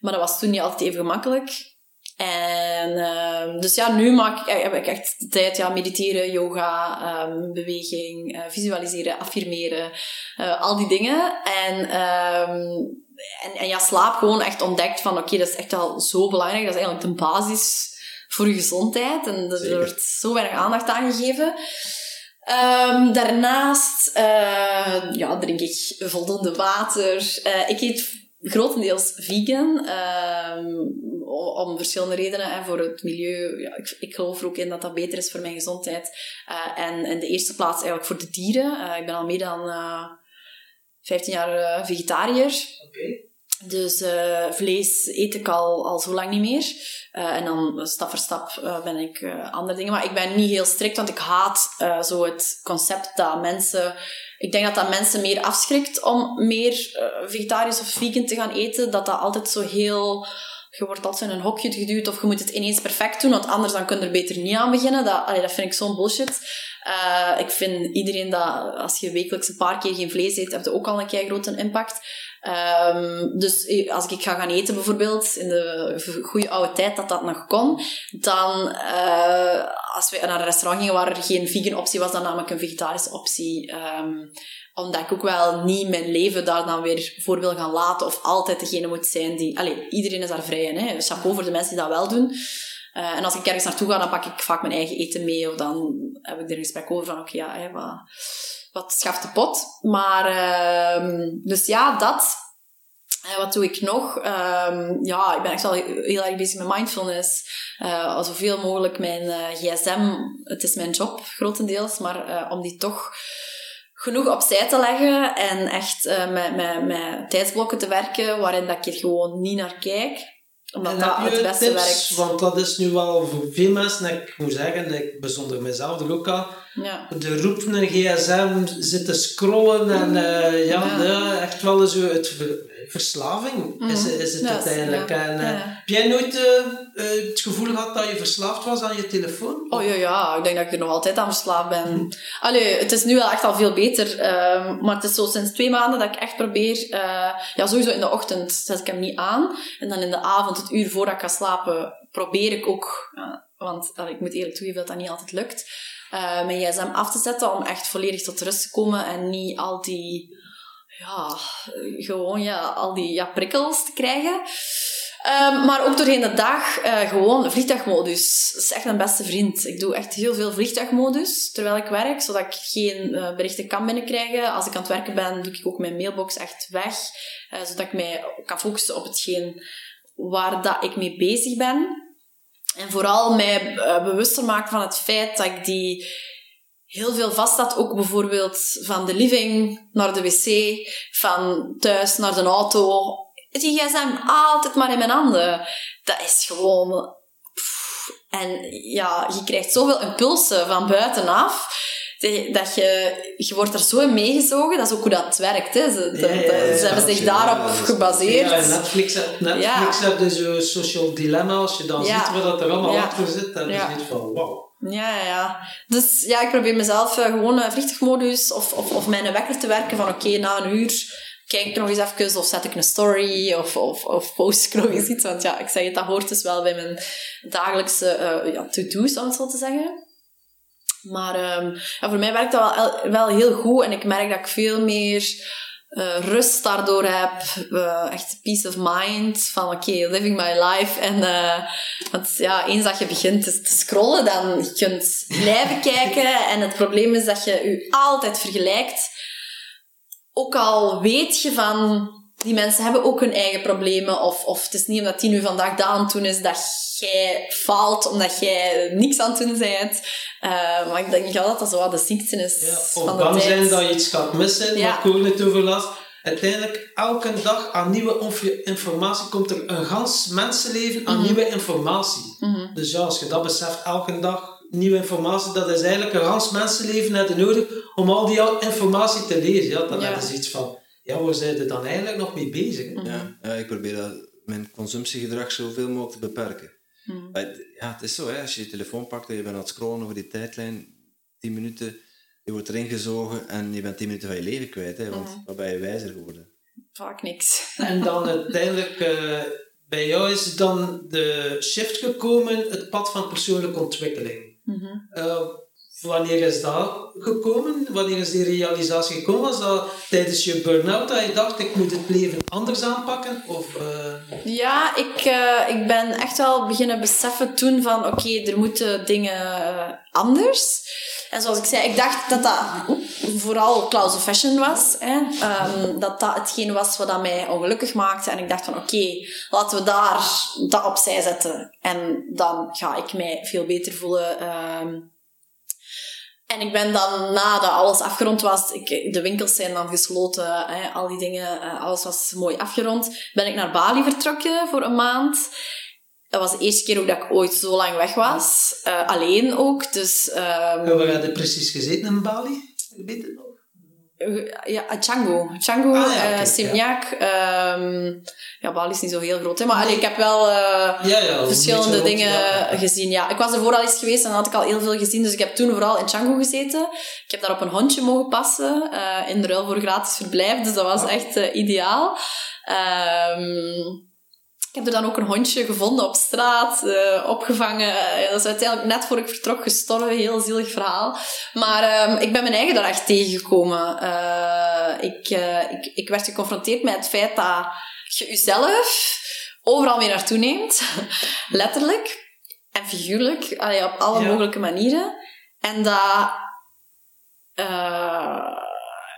maar dat was toen niet altijd even gemakkelijk. En ehm, dus ja, nu maak ik, heb ik echt de tijd, ja, mediteren, yoga, ehm, beweging, eh, visualiseren, affirmeren, eh, al die dingen. En, en, en ja, slaap gewoon echt ontdekt van, oké, dat is echt wel zo belangrijk. Dat is eigenlijk de basis voor je gezondheid. En er wordt zo weinig aandacht aan gegeven. Ehm, daarnaast eh, ja, drink ik voldoende water. Eh, ik eet grotendeels vegan. ehm, om, verschillende redenen. En voor het milieu. Ja, ik, ik geloof er ook in dat dat beter is voor mijn gezondheid. Eh, en in de eerste plaats eigenlijk voor de dieren. Ik ben al meer dan eh 15 jaar vegetariër. Oké. Dus eh, vlees eet ik al, al zo lang niet meer. Eh, en dan stap voor stap eh, ben ik andere dingen. Maar ik ben niet heel strikt, want ik haat zo het concept dat mensen... Ik denk dat dat mensen meer afschrikt om meer vegetarisch of vegan te gaan eten. Dat dat altijd zo heel... Je wordt altijd in een hokje geduwd of je moet het ineens perfect doen, want anders dan kun je er beter niet aan beginnen. Dat, dat vind ik zo'n bullshit. Eh, ik vind iedereen dat als je wekelijks een paar keer geen vlees eet, heb je ook al een kei grote impact. Ehm, dus eh, als ik ga gaan eten bijvoorbeeld, in de goede oude tijd dat dat nog kon, dan eh, als we naar een restaurant gingen waar er geen vegan optie was, dan nam ik een vegetarische optie. Ehm, omdat ik ook wel niet mijn leven daar dan weer voor wil gaan laten of altijd degene moet zijn die... Allee, iedereen is daar vrij in. Hè? Chapeau voor de mensen die dat wel doen. Eh, en als ik ergens naartoe ga, dan pak ik vaak mijn eigen eten mee. Of dan heb ik er een gesprek over van, oké, ja, hè, wat, wat schaft de pot? Maar, ehm, dus ja, dat. Wat doe ik nog? Ehm, ja, ik ben echt wel heel erg bezig met mindfulness. Eh zoveel mogelijk mijn eh, gsm, het is mijn job grotendeels, maar om die toch genoeg opzij te leggen en echt met, met, met tijdsblokken te werken waarin dat ik er gewoon niet naar kijk. Omdat En dat heb je het beste tips? werkt. Want dat is nu wel voor veel mensen, en ik moet zeggen, ik bijzonder mezelf er ook al, Ja. de roep naar gsm zitten scrollen en eh, ja, Ja. ja, echt wel zo het ver- verslaving is, is het Ja, uiteindelijk. ja, En, eh, ja. Heb jij nooit eh, eh, het gevoel gehad dat je verslaafd was aan je telefoon? Oh ja, ja, ik denk dat ik er nog altijd aan verslaafd ben. Allee, het is nu wel echt al veel beter. ehm, maar het is zo sinds twee maanden dat ik echt probeer... ja, sowieso in de ochtend zet ik hem niet aan. En dan in de avond, het uur voordat ik ga slapen, probeer ik ook... want ik moet eerlijk toegeven dat dat niet altijd lukt. mijn gsm af te zetten om echt volledig tot rust te komen en niet al die ja, gewoon ja, al die ja, prikkels te krijgen. Ehm, maar ook doorheen de dag uh, gewoon vliegtuigmodus. Dat is echt mijn beste vriend. Ik doe echt heel veel vliegtuigmodus terwijl ik werk, zodat ik geen uh, berichten kan binnenkrijgen. Als ik aan het werken ben, doe ik ook mijn mailbox echt weg, uh, zodat ik mij kan focussen op hetgeen waar dat ik mee bezig ben. En vooral mij bewuster maken van het feit dat ik die heel veel vast staat. Ook bijvoorbeeld van de living naar de wc, van thuis naar de auto. Die gsm altijd maar in mijn handen. Dat is gewoon... En ja, je krijgt zoveel impulsen van buitenaf dat je, je wordt er zo in meegezogen. Dat is ook hoe dat werkt. Hè. Ze, de, ze hebben zich daarop gebaseerd. Ja, Netflix, Netflix ja. heeft zo'n social dilemma. Als je dan ziet wat er allemaal achter zit, dan is het van wow. Ja, ja. Dus ja, ik probeer mezelf uh, gewoon uh, vliegtuigmodus of, of, of mijn wekker te werken van oké, na een uur kijk ik nog eens even of zet ik een story of, of, of post ik nog eens iets. Want ja, ik zeg het, dat hoort dus wel bij mijn dagelijkse uh, ja, to-do's, om het zo te zeggen. Maar um, ja, voor mij werkt dat wel, wel heel goed en ik merk dat ik veel meer uh, rust daardoor heb. Uh, echt peace of mind. Van oké, okay, living my life. En, uh, want ja, eens dat je begint te, te scrollen, dan je blijven kijken. En het probleem is dat je je altijd vergelijkt. Ook al weet je van die mensen hebben ook hun eigen problemen. Of, of het is niet omdat die nu vandaag dat aan het doen is, dat jij faalt omdat jij niks aan het doen bent. Uh, maar ik denk wel dat dat zo wat de ziekte is ja, of van de bang tijd. zijn dat je iets gaat missen, ja. waar Koen het over las. Uiteindelijk, elke dag aan nieuwe informatie komt er een gans mensenleven aan mm -hmm. nieuwe informatie. Mm -hmm. Dus ja, als je dat beseft, elke dag nieuwe informatie, dat is eigenlijk een gans mensenleven nodig om al die informatie te lezen. Ja, dan ja. is iets van ja, waar zijn er dan eigenlijk nog mee bezig? Ja, ja, ik probeer dat, mijn consumptiegedrag zoveel mogelijk te beperken. Mm. Ja, het is zo, hè, als je je telefoon pakt en je bent aan het scrollen over die tijdlijn, 10 minuten, je wordt erin gezogen en je bent 10 minuten van je leven kwijt, hè, want Mm. wat ben je wijzer geworden? Vaak niks. En dan uiteindelijk, uh, bij jou is dan de shift gekomen, het pad van persoonlijke ontwikkeling. Mhm. Uh, wanneer is dat gekomen? Wanneer is die realisatie gekomen? Was dat tijdens je burn-out dat je dacht, ik moet het leven anders aanpakken? Of, uh... Ja, ik, uh, ik ben echt wel beginnen beseffen toen van, oké, er moeten dingen uh, anders. En zoals ik zei, ik dacht dat dat vooral Klaus Fashion was. Hè? Um, dat dat hetgeen was wat mij ongelukkig maakte. En ik dacht van, oké, laten we daar dat opzij zetten. En dan ga ik mij veel beter voelen. Um, en ik ben dan, nadat alles afgerond was, ik, de winkels zijn dan gesloten, hè, al die dingen, alles was mooi afgerond, ben ik naar Bali vertrokken voor een maand. Dat was de eerste keer ook dat ik ooit zo lang weg was. Uh, alleen ook, dus... Um, Waar had je precies gezeten in Bali? Ja, Canggu. Canggu, ah, ja, okay, uh, Simjak. Ja. Um, ja, Bali is niet zo heel groot, hè, maar allee, ik heb wel uh, ja, verschillende dingen gezien. Ja. Ik was er vooral eens geweest en dan had ik al heel veel gezien, dus ik heb toen vooral in Canggu gezeten. Ik heb daar op een hondje mogen passen, uh, in de ruil voor gratis verblijf, dus dat was echt ideaal. Um, ik heb er dan ook een hondje gevonden op straat, uh, opgevangen. Uh, dat is uiteindelijk net voor ik vertrok gestorven. Heel zielig verhaal. Maar um, ik ben mijn eigen daar echt tegengekomen. Uh, ik, ik, ik werd geconfronteerd met het feit dat je jezelf overal mee naartoe neemt. Letterlijk en figuurlijk. Allee, op alle ja. mogelijke manieren. En dat...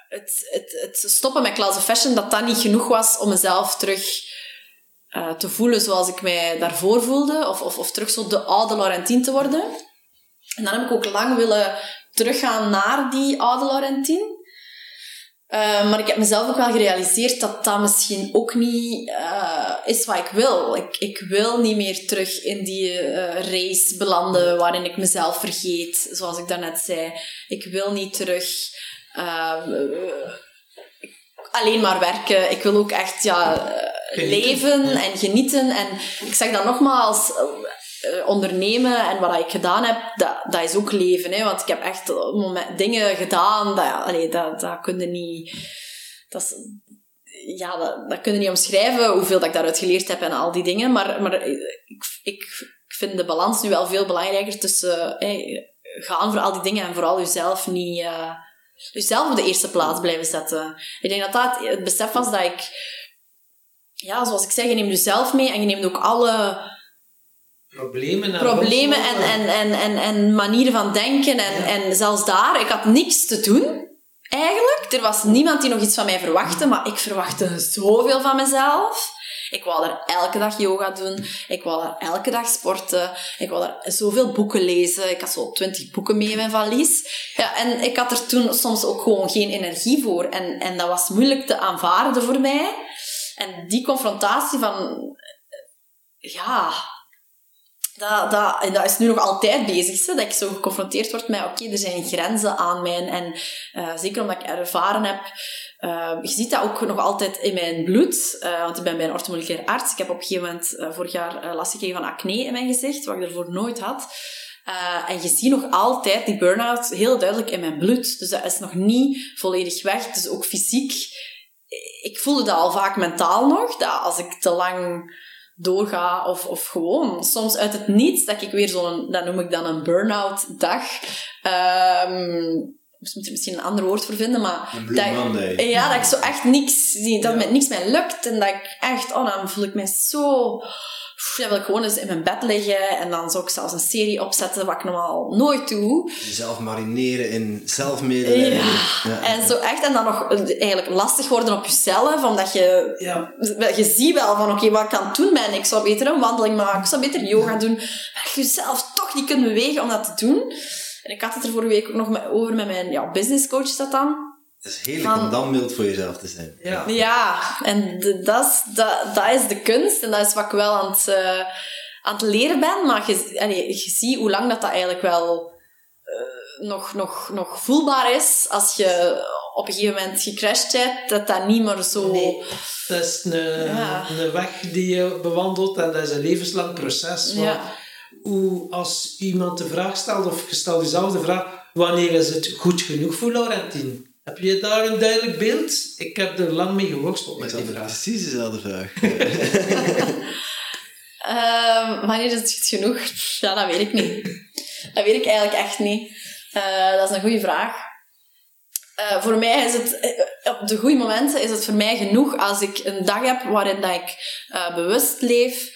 Het, het, het stoppen met of Fashion, dat dat niet genoeg was om mezelf terug uh, te voelen zoals ik mij daarvoor voelde. Of, of, of terug zo de oude Laurentien te worden. En dan heb ik ook lang willen teruggaan naar die oude Laurentien. Uh, maar ik heb mezelf ook wel gerealiseerd dat dat misschien ook niet uh, is wat ik wil. Ik, ik wil niet meer terug in die race belanden waarin ik mezelf vergeet, zoals ik daarnet zei. Ik wil niet terug alleen maar werken. Ik wil ook echt ja, leven en genieten. En ik zeg dat nogmaals, uh, ondernemen en wat ik gedaan heb, dat, dat is ook leven. Hè? Want ik heb echt moment, dingen gedaan, dat, allee, dat, dat kun je niet... Dat is, ja, dat, dat kun je niet omschrijven, hoeveel dat ik daaruit geleerd heb en al die dingen. Maar, maar ik, ik, ik vind de balans nu wel veel belangrijker tussen hey, gaan voor al die dingen en vooral jezelf niet... Uh, jezelf op de eerste plaats blijven zetten. Ik denk dat dat het besef was dat ik, ja, zoals ik zeg, je neemt jezelf mee en je neemt ook alle Problemen en problemen en, rotzooi. en, en, en, en manieren van denken. En, en zelfs daar, ik had niks te doen. Eigenlijk. Er was niemand die nog iets van mij verwachtte, maar ik verwachtte zoveel van mezelf. Ik wou daar elke dag yoga doen. Ik wou daar elke dag sporten. Ik wou daar zoveel boeken lezen. Ik had zo twintig boeken mee in mijn valies. Ja, en ik had er toen soms ook gewoon geen energie voor. En, en dat was moeilijk te aanvaarden voor mij. En die confrontatie van... Ja, dat, dat, en dat is nu nog altijd bezig, hè, dat ik zo geconfronteerd word met, oké, er zijn grenzen aan mij. En eh, zeker omdat ik ervaren heb, eh, je ziet dat ook nog altijd in mijn bloed, eh, want ik ben bij een orthomoleculair arts. Ik heb op een gegeven moment eh, vorig jaar eh, last gekregen van acne in mijn gezicht, wat ik ervoor nooit had. En je ziet nog altijd die burn-out heel duidelijk in mijn bloed. Dus dat is nog niet volledig weg. Dus ook fysiek. Ik voelde dat al vaak mentaal nog, dat als ik te lang doorga of, of gewoon soms uit het niets dat ik weer zo'n, dat noem ik dan een burn-out dag. Ehm ik moet er misschien een ander woord voor vinden, maar Een Blue dat, ik- Monday. ja, dat ik zo echt niks, zie, dat met niks mij lukt en dat ik echt, oh, dan voel ik me zo, dan wil ik gewoon eens in mijn bed liggen en dan zou ik zelfs een serie opzetten, wat ik normaal nooit doe. Jezelf marineren in zelfmedelijden. Ja. Ja. En zo echt, en dan nog eh, eigenlijk lastig worden op jezelf, omdat je Ja, je ziet wel van, oké, wat ik aan het doen ben. Ik zou beter een wandeling maken, ik zou beter yoga doen. Maar je jezelf toch niet kunt bewegen om dat te doen. En ik had het er vorige week ook nog over met mijn ja, businesscoach, is dat dan. Het is heerlijk Van- om dan mild voor jezelf te zijn. ja. Ja, en de- dat, is, dat, dat is de kunst. En dat is wat ik wel aan het, eh, aan het leren ben. Maar je, allee, je ziet hoe lang dat, dat eigenlijk wel eh, nog, nog, nog voelbaar is. Als je op een gegeven moment gecrashed bent, dat dat niet meer zo... Nee, dat is een, Ja. een weg die je bewandelt en dat is een levenslang proces. Want Ja. Hoe, als iemand de vraag stelt, of je stelt jezelf de vraag, wanneer is het goed genoeg voor Laurentien? Heb je daar een duidelijk beeld? Ik heb er lang mee geworsteld met die vraag. precies dezelfde vraag. Ehm, wanneer is het goed genoeg? Ja, dat weet ik niet. Dat weet ik eigenlijk echt niet. Eh, dat is een goede vraag. Eh, voor mij is het, eh, op de goede momenten is het voor mij genoeg als ik een dag heb waarin dat ik eh, bewust leef,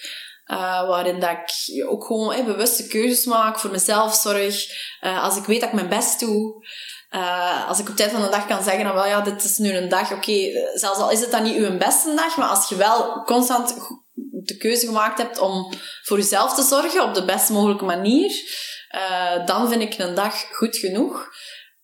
eh, waarin dat ik ook gewoon bewuste keuzes maak, voor mezelf zorg, eh, als ik weet dat ik mijn best doe. Eh, als ik op eind van de dag kan zeggen, dan wel ja, dit is nu een dag, oké, zelfs al is het dan niet uw beste dag, maar als je wel constant de keuze gemaakt hebt om voor jezelf te zorgen op de best mogelijke manier, dan vind ik een dag goed genoeg.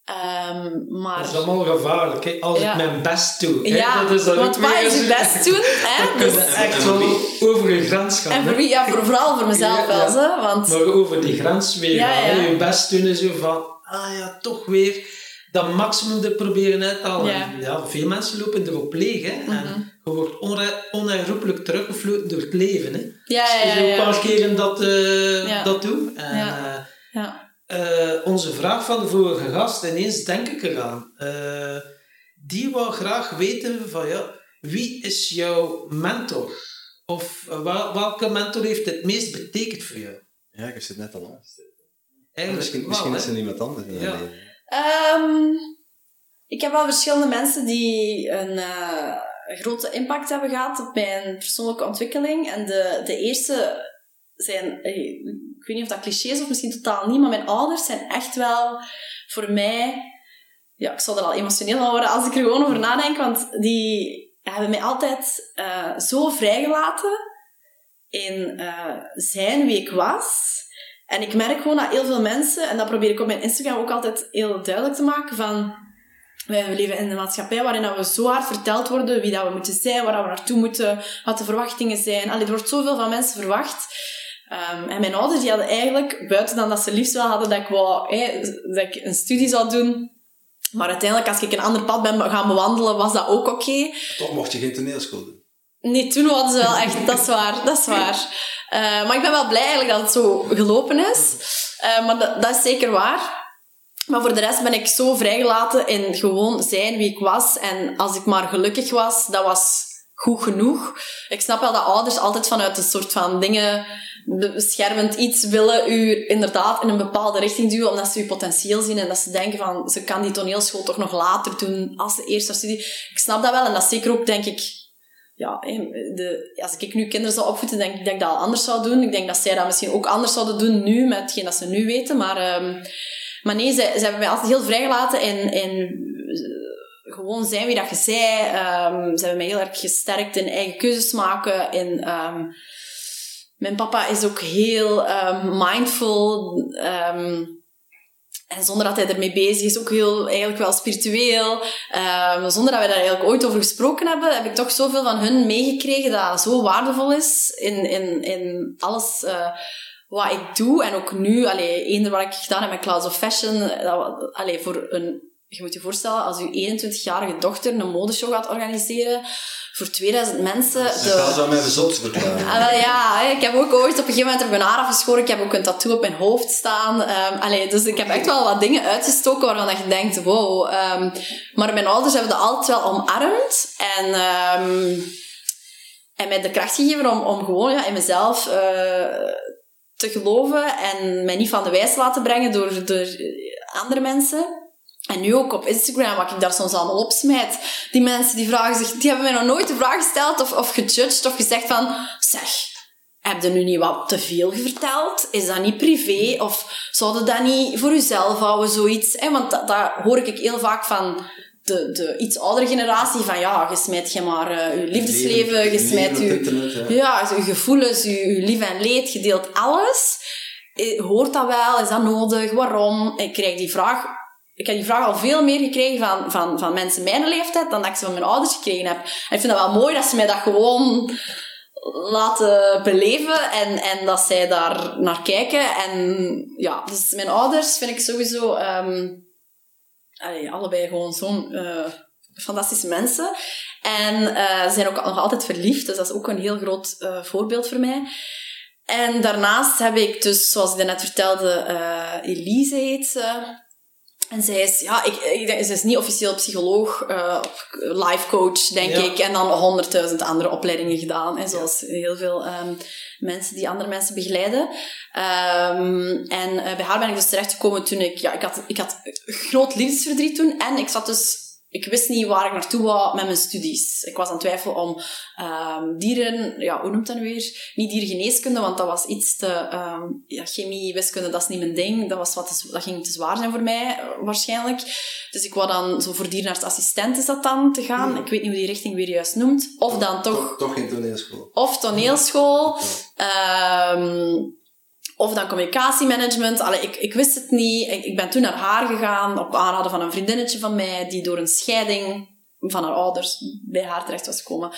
Ehm, maar... Dat is allemaal gevaarlijk, hè? als Ja. ik mijn best doe. hè. Ja, dat is want wat is je best doen? Hè? Je Dus, echt wel over een grens gaan. en voor wie? Ja, voor, vooral voor mezelf Ja, wel. ja. Hè? Want Maar over die grens weer gaan. Je best doen is zo van, ah ja, toch weer dat maximum te proberen uit te halen. Ja. Veel mensen lopen erop leeg. Hè. Mhm. En je wordt onherroepelijk teruggefloten door het leven. Hè. ja, ja, Dus ja. ja. een paar keren dat, eh, Ja. dat doe. En, Ja. Eh, onze vraag van de vorige gast, ineens denk ik eraan. Eh, die wou graag weten van, ja, wie is jouw mentor? Of eh, wel- welke mentor heeft het meest betekend voor jou? Ja, ik heb het net al aan. Eigenlijk Misschien, misschien is er iemand anders in Ja. Ehm, ik heb wel verschillende mensen die een eh, grote impact hebben gehad op mijn persoonlijke ontwikkeling. En de, de eerste zijn, ik weet niet of dat cliché is of misschien totaal niet, maar mijn ouders zijn echt wel voor mij, ja, ik zal er al emotioneel van worden als ik er gewoon over nadenk, want die hebben mij altijd eh, zo vrijgelaten in eh, zijn wie ik was. En ik merk gewoon dat heel veel mensen, en dat probeer ik op mijn Instagram ook altijd heel duidelijk te maken, van wij leven in een maatschappij waarin we zo hard verteld worden wie dat we moeten zijn, waar we naartoe moeten, wat de verwachtingen zijn. Allee, er wordt zoveel van mensen verwacht. Ehm, en mijn ouders die hadden eigenlijk, buiten dan dat ze liefst wel hadden dat ik, wou, dat ik een studie zou doen, maar uiteindelijk als ik een ander pad ben gaan bewandelen, was dat ook oké. Toch mocht je geen toneelschool doen. Nee, toen hadden ze wel echt, dat is waar, dat is waar. Eh, maar ik ben wel blij eigenlijk dat het zo gelopen is. Eh, maar dat, dat is zeker waar. Maar voor de rest ben ik zo vrijgelaten in gewoon zijn wie ik was. En als ik maar gelukkig was, dat was goed genoeg. Ik snap wel dat ouders altijd vanuit een soort van dingen beschermend iets willen u inderdaad in een bepaalde richting duwen, omdat ze uw potentieel zien en dat ze denken van, ze kan die toneelschool toch nog later doen als de eerste studie. Ik snap dat wel en dat zeker ook, denk ik, ja, de, als ik nu kinderen zou opvoeden, denk ik dat ik dat al anders zou doen. Ik denk dat zij dat misschien ook anders zouden doen nu, met hetgeen dat ze nu weten. Maar, um, maar nee, ze, ze hebben mij altijd heel vrijgelaten in, in gewoon zijn wie dat je zei. Um, ze hebben mij heel erg gesterkt in eigen keuzes maken, in... Um, mijn papa is ook heel um, mindful. En zonder dat hij ermee bezig is, ook heel, eigenlijk wel spiritueel. Zonder dat we daar eigenlijk ooit over gesproken hebben, heb ik toch zoveel van hun meegekregen dat zo waardevol is in, in, in alles uh, wat ik doe. En ook nu, allee, eender wat ik gedaan heb met Clouds of Fashion, dat, voor een je moet je voorstellen, als je 21-jarige dochter een modeshow gaat organiseren voor 2000 mensen. De... Dat zou mij bezot verklaren. Ah, ja, ik heb ook ooit op een gegeven moment mijn haar afgeschoren. Ik heb ook een tattoo op mijn hoofd staan. Um, allee, dus ik heb echt wel wat dingen uitgestoken waarvan je denkt, wow. Um, maar mijn ouders hebben dat altijd wel omarmd. En, um, en mij de kracht gegeven om, om gewoon ja, in mezelf uh, te geloven en mij niet van de wijs te laten brengen door, door andere mensen. En nu ook op Instagram, wat ik daar soms allemaal opsmijt. Die mensen die vragen zich, die hebben mij nog nooit de vraag gesteld of, of gejudged of gezegd van, zeg, heb je nu niet wat te veel verteld? Is dat niet privé? Of zouden dat niet voor jezelf houden, zoiets? Want dat, dat hoor ik heel vaak van de, de iets oudere generatie van ja, je smijt je maar uh, je liefdesleven, je smijt je, ja. je gevoelens, je, je lief en leed, je deelt alles. Eh, hoort dat wel? Is dat nodig? Waarom? Ik krijg die vraag ik heb die vraag al veel meer gekregen van, van, van mensen mijn leeftijd dan dat ik ze van mijn ouders gekregen heb. En ik vind het wel mooi dat ze mij dat gewoon laten beleven en, en dat zij daar naar kijken. En ja, dus mijn ouders vind ik sowieso allee, allebei gewoon zo'n uh, fantastische mensen. En uh, ze zijn ook nog altijd verliefd, dus dat is ook een heel groot uh, voorbeeld voor mij. En daarnaast heb ik dus, zoals ik net vertelde, Elise heet ze. En zij is, ja, ik, ik ze is niet officieel psycholoog, uh, life coach, denk ik. En dan honderdduizend andere opleidingen gedaan. En zoals heel veel um, mensen die andere mensen begeleiden. Um, en uh, bij haar ben ik dus terechtgekomen toen ik, ja, ik had, ik had groot liefdesverdriet toen. En ik zat dus ik wist niet waar ik naartoe wou met mijn studies. Ik was aan het twijfelen om um, dieren, ja, hoe noemt dat nu weer? Niet diergeneeskunde, want dat was iets te, um, ja, chemie, wiskunde, dat is niet mijn ding. Dat, was wat te, dat ging te zwaar zijn voor mij, uh, waarschijnlijk. Dus ik wou dan zo voor dierenartsassistent is dat dan te gaan. Ik weet niet hoe die richting weer juist noemt. Of dan toch... Toch, toch geen toneelschool. Of toneelschool. Um, of dan communicatiemanagement. Allee, ik, ik wist het niet. Ik, ik ben toen naar haar gegaan op aanraden van een vriendinnetje van mij die door een scheiding van haar ouders bij haar terecht was gekomen.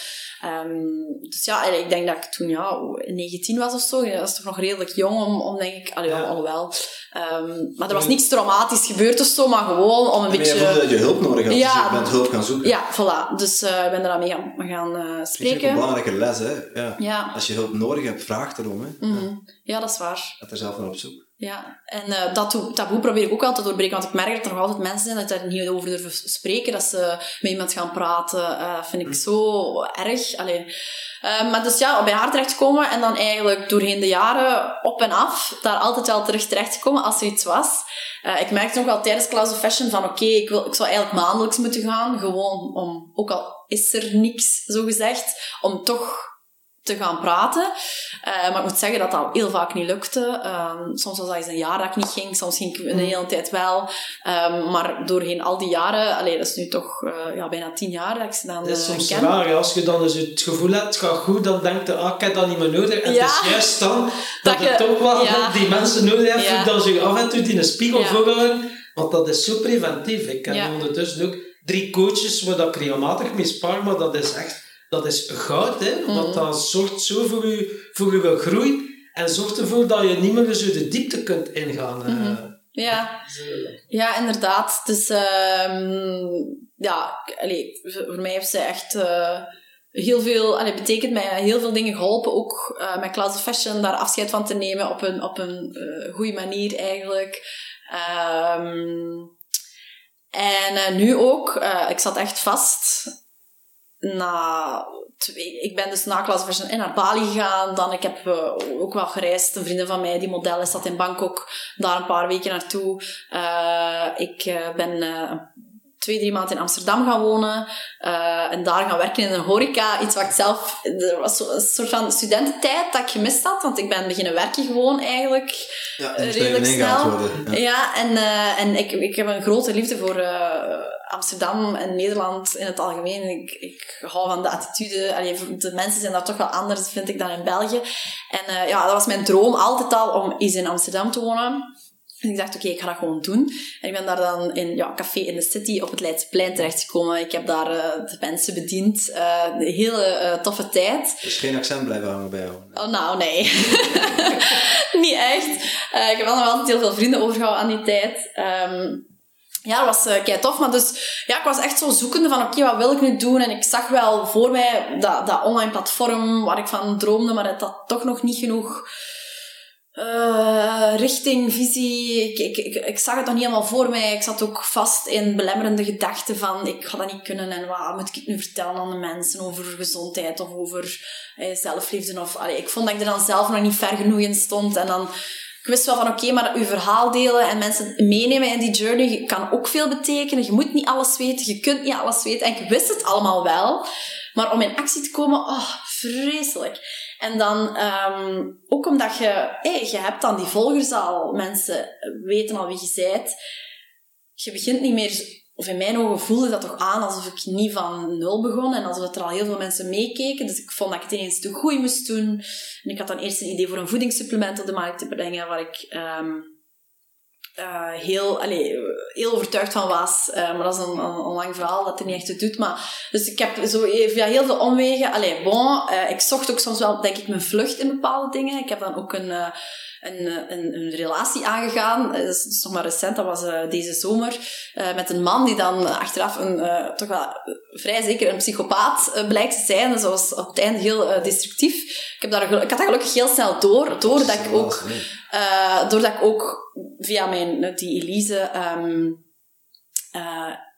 Um, dus ja, ik denk dat ik toen ja, 19 was of zo. Dat is toch nog redelijk jong om, om denk ik... Allee, ja. alhoewel. Um, maar er was niks traumatisch gebeurd of zo, maar gewoon om een en beetje... je voelde dat je hulp nodig had, ja, dus je bent hulp gaan zoeken. Ja, voilà. Dus uh, ik ben eraan mee gaan, gaan uh, spreken. Dat is een belangrijke les, hè. Ja. ja. Als je hulp nodig hebt, vraag erom, hè. Mm -hmm. ja. dat is waar. Ga er zelf naar op zoek. Ja, en uh, dat taboe probeer ik ook altijd te doorbreken, want ik merk dat er nog altijd mensen zijn dat daar niet over durven spreken, dat ze met iemand gaan praten, uh, vind ik zo erg. Allee. Uh, maar dus ja, bij haar terechtkomen en dan eigenlijk doorheen de jaren op en af, daar altijd wel terug terechtkomen als er iets was. ik merkte nog wel tijdens Class of Fashion van oké, okay, ik, wil, ik zou eigenlijk maandelijks moeten gaan, gewoon om, ook al is er niks, zo gezegd, om toch te gaan praten. Uh, maar ik moet zeggen dat dat heel vaak niet lukte. Um, soms was dat eens een jaar dat ik niet ging, soms ging ik een hele tijd wel. Um, maar doorheen al die jaren, allee, dat is nu toch uh, ja, bijna tien jaar dat ik ze dan Dat is uh, soms ken. raar, als je dan dus het gevoel hebt, het gaat goed, dan denk je, ah, ik heb dat niet meer nodig. En Ja. het is juist dan dat, Dat je toch wel ja. die mensen nodig hebt, Ja. dat je af en toe in een spiegel voorhouden. Want dat is zo preventief. Ik heb ondertussen ook drie coaches waar dat ik regelmatig mee maar dat is echt dat is goud, hè? Mhm. want dat zorgt zo voor je, voor je groei en zorgt ervoor dat je niet meer zo de diepte kunt ingaan. eh. Mhm. Ja, ja, inderdaad. Dus ja, allee, voor mij heeft ze echt eh, heel veel, allee, betekent mij heel veel dingen geholpen. Ook eh, met Class of Fashion, daar afscheid van te nemen op een, op een goede manier eigenlijk. Ehm, en nu ook, ik zat echt vast na twee, ik ben dus na klasversion naar Bali gegaan. Dan ik heb uh, ook wel gereisd. Een vriendin van mij, die model is, zat in Bangkok. Daar een paar weken naartoe. Uh, ik uh, ben twee, drie maanden in Amsterdam gaan wonen. en daar gaan werken in een horeca. Iets wat ik zelf... Er was een soort van studententijd dat ik gemist had. Want ik ben beginnen werken gewoon eigenlijk. Ja, redelijk snel. Worden, ja. ja, en, en ik, ik heb een grote liefde voor Amsterdam en Nederland in het algemeen. Ik, ik hou van de attitude. Allee, de mensen zijn daar toch wel anders, vind ik, dan in België. En uh, ja, dat was mijn droom altijd al om eens in Amsterdam te wonen. En ik dacht, oké, okay, ik ga dat gewoon doen. En ik ben daar dan in ja, Café in de City op het Leidseplein terechtgekomen. Ik heb daar uh, de mensen bediend. Uh, een hele toffe tijd. Dus geen accent blijven hangen bij jou? Oh, nou, nee. Niet echt. ik heb wel nog altijd heel veel vrienden overgehouden aan die tijd. Um, ja, dat was uh, kei tof. Maar dus, ja, ik was echt zo zoekende van, oké, wat wil ik nu doen? En ik zag wel voor mij dat, dat online platform waar ik van droomde, maar dat had toch nog niet genoeg uh, richting, visie. Ik, ik, zag het nog niet helemaal voor mij. Ik zat ook vast in belemmerende gedachten van, ik ga dat niet kunnen en wat moet ik nu vertellen aan de mensen over gezondheid of over eh, zelfliefde? Of, allee, ik vond dat ik er dan zelf nog niet ver genoeg in stond. En dan ik wist wel van oké, maar uw verhaal delen en mensen meenemen in die journey kan ook veel betekenen. Je moet niet alles weten, je kunt niet alles weten. En ik wist het allemaal wel. Maar om in actie te komen, oh, vreselijk. En dan um, ook omdat je, hey, je hebt dan die volgers al, mensen weten al wie je bent. Je begint niet meer of in mijn ogen voelde dat toch aan alsof ik niet van nul begon en alsof er al heel veel mensen meekeken. Dus ik vond dat ik het ineens te goed moest doen. En ik had dan eerst een idee voor een voedingssupplement op de markt te brengen, waar ik um, uh, heel, allee, heel overtuigd van was. Uh, maar dat is een, een, lang verhaal dat er niet echt toe doet. Maar, dus ik heb zo via heel veel omwegen... Allee, bon, uh, ik zocht ook soms wel, denk ik, mijn vlucht in bepaalde dingen. Ik heb dan ook een een, een, een relatie aangegaan. Dat is, dat is, nog maar recent, dat was uh, deze zomer. Uh, met een man die dan achteraf een, uh, toch wel vrij zeker een psychopaat blijkt te zijn. Dus dat was op het einde heel destructief. Ik, heb daar, ik had dat gelukkig heel snel door. Doordat ik ook, doordat ik ook via mijn, die Elise... Um,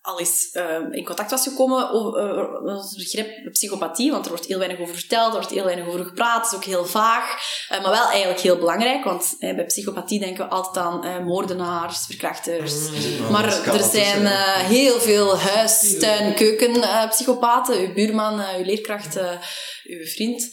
al eens uh, in contact was gekomen over uh, het begrip psychopathie, want er wordt heel weinig over verteld, er wordt heel weinig over gepraat, het is ook heel vaag, uh, maar wel eigenlijk heel belangrijk, want bij psychopathie denken we altijd aan moordenaars, verkrachters. Mm, maar er zijn heel veel huis, tuin, keuken psychopaten, uw buurman, uw leerkracht, uw vriend.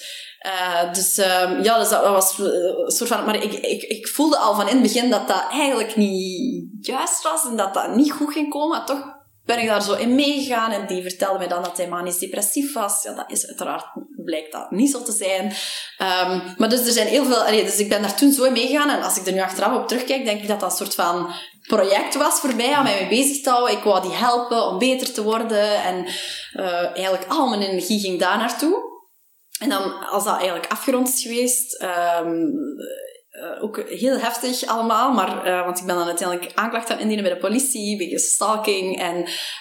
Uh, dus uh, ja, dus dat, was een soort van... Maar ik, ik, ik voelde al van in het begin dat dat eigenlijk niet juist was en dat dat niet goed ging komen. Maar toch ben ik daar zo in meegegaan en die vertelde mij dan dat hij manisch depressief was. Ja, dat is uiteraard, blijkt dat niet zo te zijn. Um, maar dus er zijn heel veel, allee, dus ik ben daar toen zo in meegegaan en als ik er nu achteraf op terugkijk, denk ik dat dat een soort van project was voor mij om mij mee bezig te houden. Ik wou die helpen om beter te worden en uh, eigenlijk al mijn energie ging daar naartoe. En dan, als dat eigenlijk afgerond is geweest, um, uh, ook heel heftig allemaal, maar, uh, want ik ben dan uiteindelijk aanklacht aan indienen bij de politie, wegens stalking en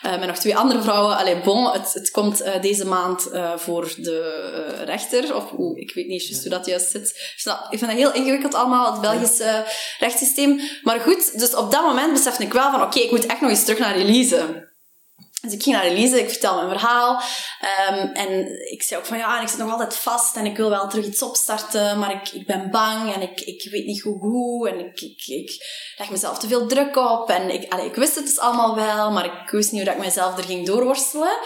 uh, met nog twee andere vrouwen. Allee, bon, het, het komt deze maand voor de rechter, of hoe, ik weet niet juist hoe dat juist zit. Dus dat, ik vind dat heel ingewikkeld allemaal, het Belgische rechtssysteem. Maar goed, dus op dat moment besefte ik wel van, oké, ik moet echt nog eens terug naar Elise. Dus ik ging naar Elise, ik vertel mijn verhaal. Um, en ik zei ook van ja, ik zit nog altijd vast en ik wil wel terug iets opstarten, maar ik, ik ben bang en ik, ik weet niet hoe hoe. En ik, ik, ik leg mezelf te veel druk op. En ik, allee, ik wist het dus allemaal wel, maar ik wist niet hoe dat ik mezelf er ging doorworstelen.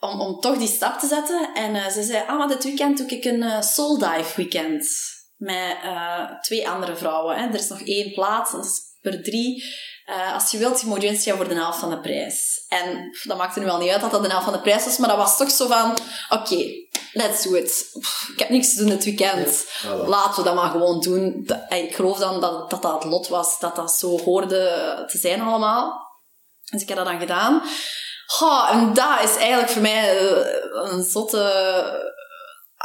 Om, om toch die stap te zetten. En uh, ze zei, ah, maar dit weekend doe ik een uh, soul dive weekend. Met uh, twee andere vrouwen. Hè. Er is nog één plaats, is per drie. Uh, als je wilt, je voor de helft van de prijs. En dat maakte nu wel niet uit dat dat de helft van de prijs was, maar dat was toch zo van, oké, okay, let's do it. ik heb niks te doen dit weekend. Laten we dat maar gewoon doen. ik geloof dan dat, dat dat het lot was, dat dat zo hoorde te zijn allemaal. Dus ik heb dat dan gedaan. Oh, en dat is eigenlijk voor mij eh, een zotte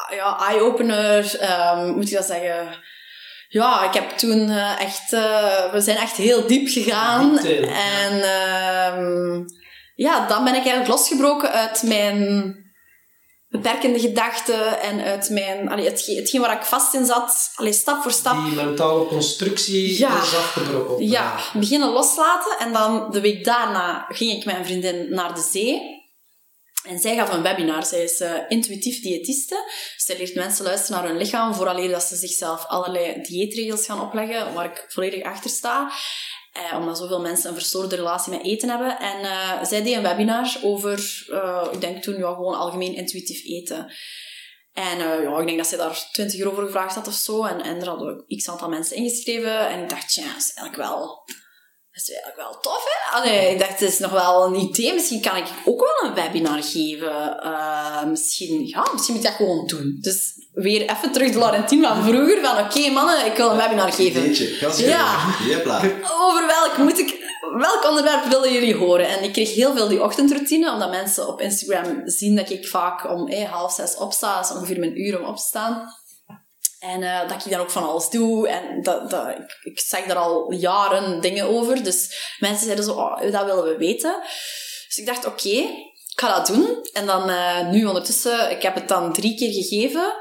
ja, eye-opener, um, moet je dat zeggen ja, ik heb toen uh, echt, uh, we zijn echt heel diep gegaan. En uh, ja, dan ben ik eigenlijk losgebroken uit mijn beperkende gedachten en uit mijn, allee, hetgeen, hetgeen waar ik vast in zat, allee, stap voor stap. Die mentale constructie ja, is afgebroken. Ja, beginnen loslaten. En dan de week daarna ging ik met een vriendin naar de zee. En zij gaf een webinar. Zij is uh, intuïtief diëtiste. Zij leert mensen luisteren naar hun lichaam, vooraleer dat ze zichzelf allerlei dieetregels gaan opleggen, waar ik volledig achter sta. Eh, omdat zoveel mensen een verstoorde relatie met eten hebben. En uh, zij deed een webinar over, uh, ik denk toen, ja, gewoon algemeen intuïtief eten. En ja, ik denk dat zij daar 20 euro voor gevraagd had of zo. En, en er hadden x aantal mensen ingeschreven. En ik dacht, ja, dat is eigenlijk wel dat is eigenlijk wel tof, hè? Allee, ik dacht, het is nog wel een idee. Misschien kan ik ook wel een webinar geven. Uh, misschien, ja, misschien moet ik dat gewoon doen. Dus weer even terug de Laurentien van vroeger. Van, oké okay, mannen, ik wil een webinar geven. Ideetje, ja. Over welk moet ik... Welk onderwerp willen jullie horen? En ik kreeg heel veel die ochtendroutine, omdat mensen op Instagram zien dat ik vaak om eh, half zes opsta. Dat is ongeveer mijn uur om op te staan. En uh, dat ik dan ook van alles doe. En dat, dat, ik, ik zeg daar al jaren dingen over. Dus mensen zeiden zo, oh, dat willen we weten. Dus ik dacht, oké, ik ga dat doen. En dan uh, nu ondertussen, ik heb het dan drie keer gegeven.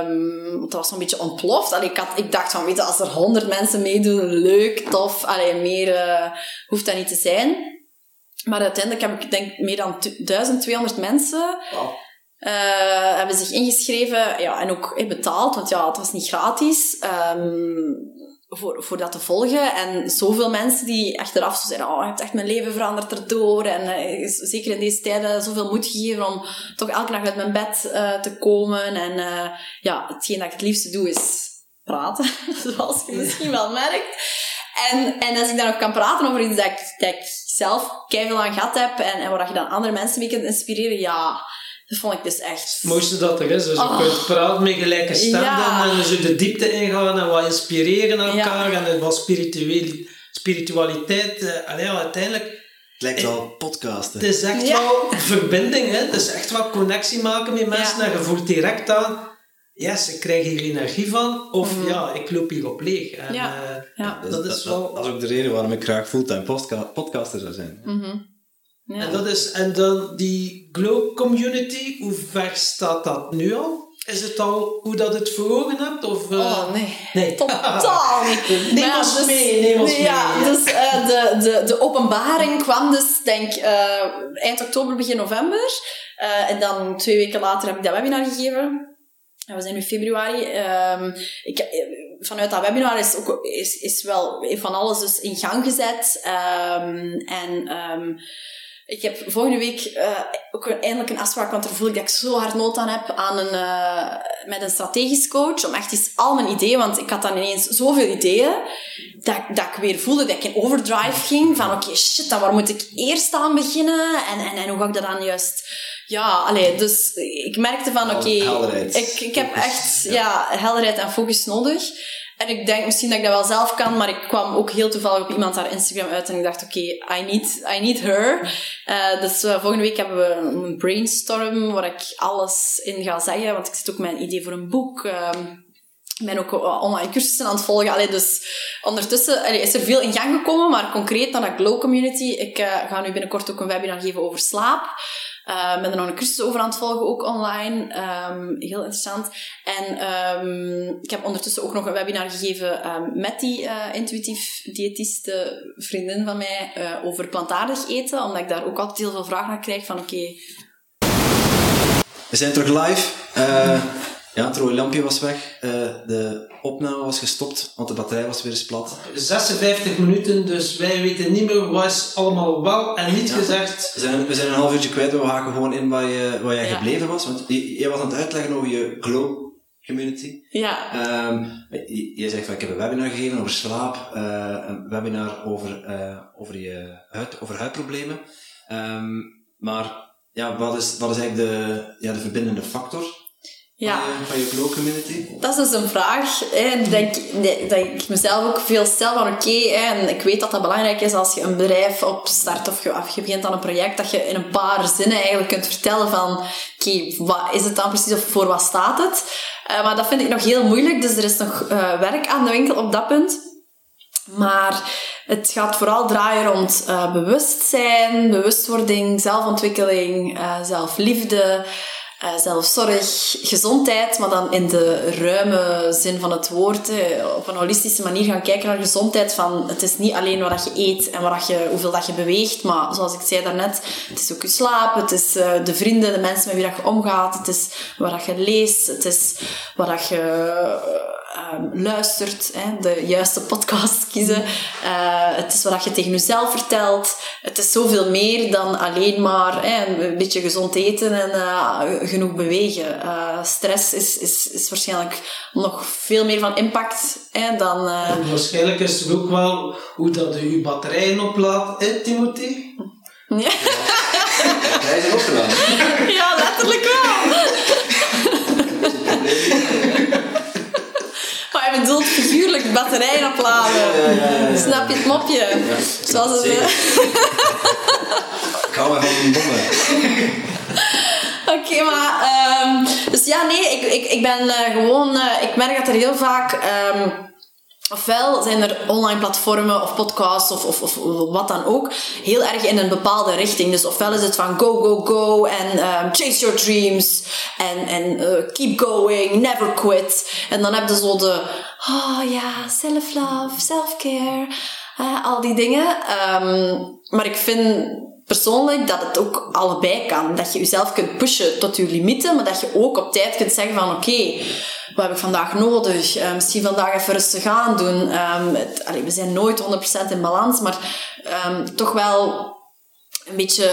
Um, dat was zo'n beetje ontploft. Allee, ik, dacht van, weet je, als er honderd mensen meedoen, leuk, tof. Allee, meer uh, hoeft dat niet te zijn. Maar uiteindelijk heb ik denk meer dan 1200 mensen... uh, hebben zich ingeschreven ja, en ook eh, betaald, want ja, het was niet gratis. Um, voor, voor dat te volgen. En zoveel mensen die achteraf zo zeggen, oh, je hebt echt mijn leven veranderd erdoor. En uh, zeker in deze tijden zoveel moed gegeven om toch elke dag uit mijn bed uh, te komen. En ja, hetgeen dat ik het liefste doe is praten, zoals je misschien wel merkt. En, en als ik dan ook kan praten over iets dat ik, dat ik zelf keihard aan gehad heb en, en waar je dan andere mensen mee kunt inspireren, ja, dat vond ik dus echt... Het mooiste dat er is. Dus oh. je kunt praten met gelijke stem ja. en zo de diepte ingaan en wat inspireren elkaar ja. en wat spiritueel, spiritualiteit. Uh, allee, uiteindelijk... Het lijkt wel podcasten. Het is echt ja. wel verbinding. Hè? Het is echt wel connectie maken met mensen en je voelt direct aan... Yes, ik krijg hier energie van. Of mm. ja, ik loop hier op leeg. En, ja. Uh, ja. Dat, dat, is wel... dat, is ook de reden waarom ik graag fulltime podca podcaster zou zijn. Mm -hmm. Ja. En, dat is, en dan die Glow community, hoe ver staat dat nu al? Is het al hoe dat het voor ogen hebt? Of, uh... Oh nee, nee. totaal niet. neem ons dus, mee, neem ons ja, mee. Dus uh, de, de, de openbaring kwam dus, denk uh, eind oktober, begin november. en dan twee weken later heb ik dat webinar gegeven. En we zijn nu februari. Um, ik, vanuit dat webinar is, ook, is, is wel van alles dus in gang gezet. Um, en... Um, ik heb volgende week uh, ook eindelijk een afspraak, want daar voel ik dat ik zo hard nood aan heb, aan een, uh, met een strategisch coach, om echt eens al mijn ideeën, want ik had dan ineens zoveel ideeën, dat, dat ik weer voelde dat ik in overdrive ging, van oké, okay, shit, dan waar moet ik eerst aan beginnen? En, en, en hoe ga ik dat dan juist... Ja, allee, dus ik merkte van oké, okay, ik, ik heb echt ja. ja, helderheid en focus nodig. En ik denk misschien dat ik dat wel zelf kan, maar ik kwam ook heel toevallig op iemand haar Instagram uit en ik dacht, oké, I, need, I need her. Uh, dus uh, volgende week hebben we een brainstorm waar ik alles in ga zeggen, want ik zit ook een idee voor een boek. Uh, ik ben ook eh, online cursussen aan het volgen. Allee, dus ondertussen allee, is er veel in gang gekomen, maar concreet naar dat Glow Community. Ik ga nu binnenkort ook een webinar geven over slaap. Uh, ben er nog een cursus over aan het volgen, ook online. Um, heel interessant. En um, ik heb ondertussen ook nog een webinar gegeven um, met die uh, intuïtief diëtiste vriendin van mij uh, over plantaardig eten, omdat ik daar ook altijd heel veel vragen naar krijg van oké... We zijn terug live. Ja, het rode lampje was weg. Uh, de opname was gestopt, want de batterij was weer eens plat. 56 minuten, dus wij weten niet meer wat is allemaal wel en niet gezegd. We zijn, we zijn een half uurtje kwijt, we haken gewoon in waar, je, waar jij gebleven was. Want jij was aan het uitleggen over je glow community. Ja. Um, je, je, zegt van, ik heb een webinar gegeven over slaap, uh, een webinar over, uh, over, je huid, over huidproblemen. Um, maar ja, wat is, wat is eigenlijk de, ja, de verbindende factor ja. van je flow community? Dat is dus een vraag hè, denk, dat ik mezelf ook veel stel van oké, en ik weet dat dat belangrijk is als je een bedrijf opstart of je, of je begint aan een project, dat je in een paar zinnen eigenlijk kunt vertellen van oké, wat is het dan precies of voor wat staat het? Uh, maar dat vind ik nog heel moeilijk, dus er is nog uh, werk aan de winkel op dat punt. Maar het gaat vooral draaien rond uh, bewustzijn, bewustwording, zelfontwikkeling, zelfliefde. Eh, zelfzorg, gezondheid, maar dan in de ruime zin van het woord. hè, op een holistische manier gaan kijken naar gezondheid. Van, het is niet alleen wat je eet en wat je, hoeveel dat je beweegt, maar zoals ik zei daarnet, het is ook je slaap, het is eh, de vrienden, de mensen met wie dat je omgaat, het is wat dat je leest, het is wat dat je ehm, luistert, hè, de juiste podcast kiezen. Eh, het is wat dat je tegen jezelf vertelt. Het is zoveel meer dan alleen maar hè, een beetje gezond eten en eh, genoeg bewegen. Eh, stress is, is, is waarschijnlijk nog veel meer van impact hè, dan... eh, En waarschijnlijk is het ook wel hoe dat je je batterijen oplaadt, hè, Timothy? ja. Hij is opgedaan. ja, letterlijk wel. Maar hij bedoelt batterijen opladen. Snap je het mopje? Zoals het. Ik hou me van een bommen. Oké, maar... ehm, dus ja, nee, ik, ik, ik ben eh, gewoon... eh, ik merk dat er heel vaak... ehm, ofwel zijn er online platformen of podcasts of, of, of wat dan ook, heel erg in een bepaalde richting. Dus ofwel is het van go, go, go en ehm, chase your dreams en, eh, keep going, never quit. En dan heb je zo de, oh ja, self-love, self-care, eh, al die dingen. Ehm, maar ik vind persoonlijk dat het ook allebei kan. Dat je jezelf kunt pushen tot je limieten, maar dat je ook op tijd kunt zeggen van oké, wat heb ik vandaag nodig? Eh, misschien vandaag even rustig aan doen. Ehm, we zijn nooit 100% in balans, maar ehm, toch wel een beetje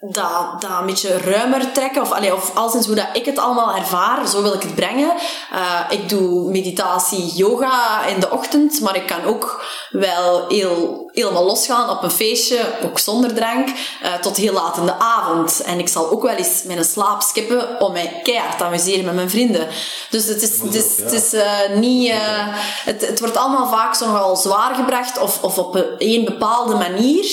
dat, dat een beetje ruimer trekken. Of, allee, of alszins hoe dat ik het allemaal ervaar, zo wil ik het brengen. Eh, ik doe meditatie, yoga in de ochtend, maar ik kan ook wel heel, helemaal losgaan op een feestje, ook zonder drank, eh, tot heel laat in de avond. En ik zal ook wel eens mijn slaap skippen om mij keihard te amuseren met mijn vrienden. Dus het is, het is, het is eh, niet... het, het wordt allemaal vaak zo zwaar gebracht of, of op een, een bepaalde manier.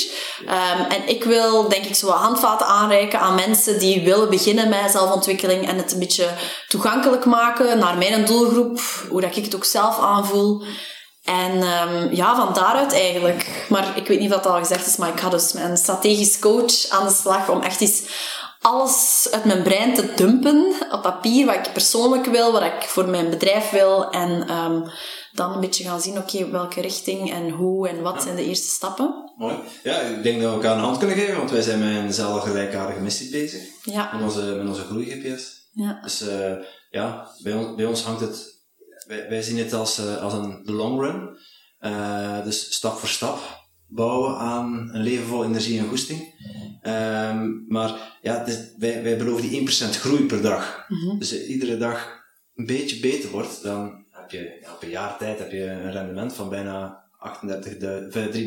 Ehm, en ik wil, denk ik, zo wat handvaten aanreiken aan mensen die willen beginnen met zelfontwikkeling en het een beetje toegankelijk maken naar mijn doelgroep, hoe dat ik het ook zelf aanvoel. En ehm, ja, van daaruit eigenlijk. Maar ik weet niet of dat al gezegd is, maar ik ga dus met een strategisch coach aan de slag om echt eens alles uit mijn brein te dumpen op papier, wat ik persoonlijk wil, wat ik voor mijn bedrijf wil. En ehm, dan een beetje gaan zien, oké, welke richting en hoe en wat zijn de eerste stappen. Mooi. Ja, ik denk dat we elkaar een hand kunnen geven, want wij zijn met eenzelfde gelijkaardige missie bezig. Ja, Met onze, met onze groei-GPS. ja, Dus eh, ja, bij ons, bij ons hangt het... Wij, wij zien het als, eh, als een de long run. Eh, dus stap voor stap bouwen aan een leven vol energie en goesting. Ehm, maar ja, is- wij, wij beloven die 1% groei per dag. Mhm. Dus iedere dag een beetje beter wordt, dan heb je op een jaar tijd heb je een rendement van bijna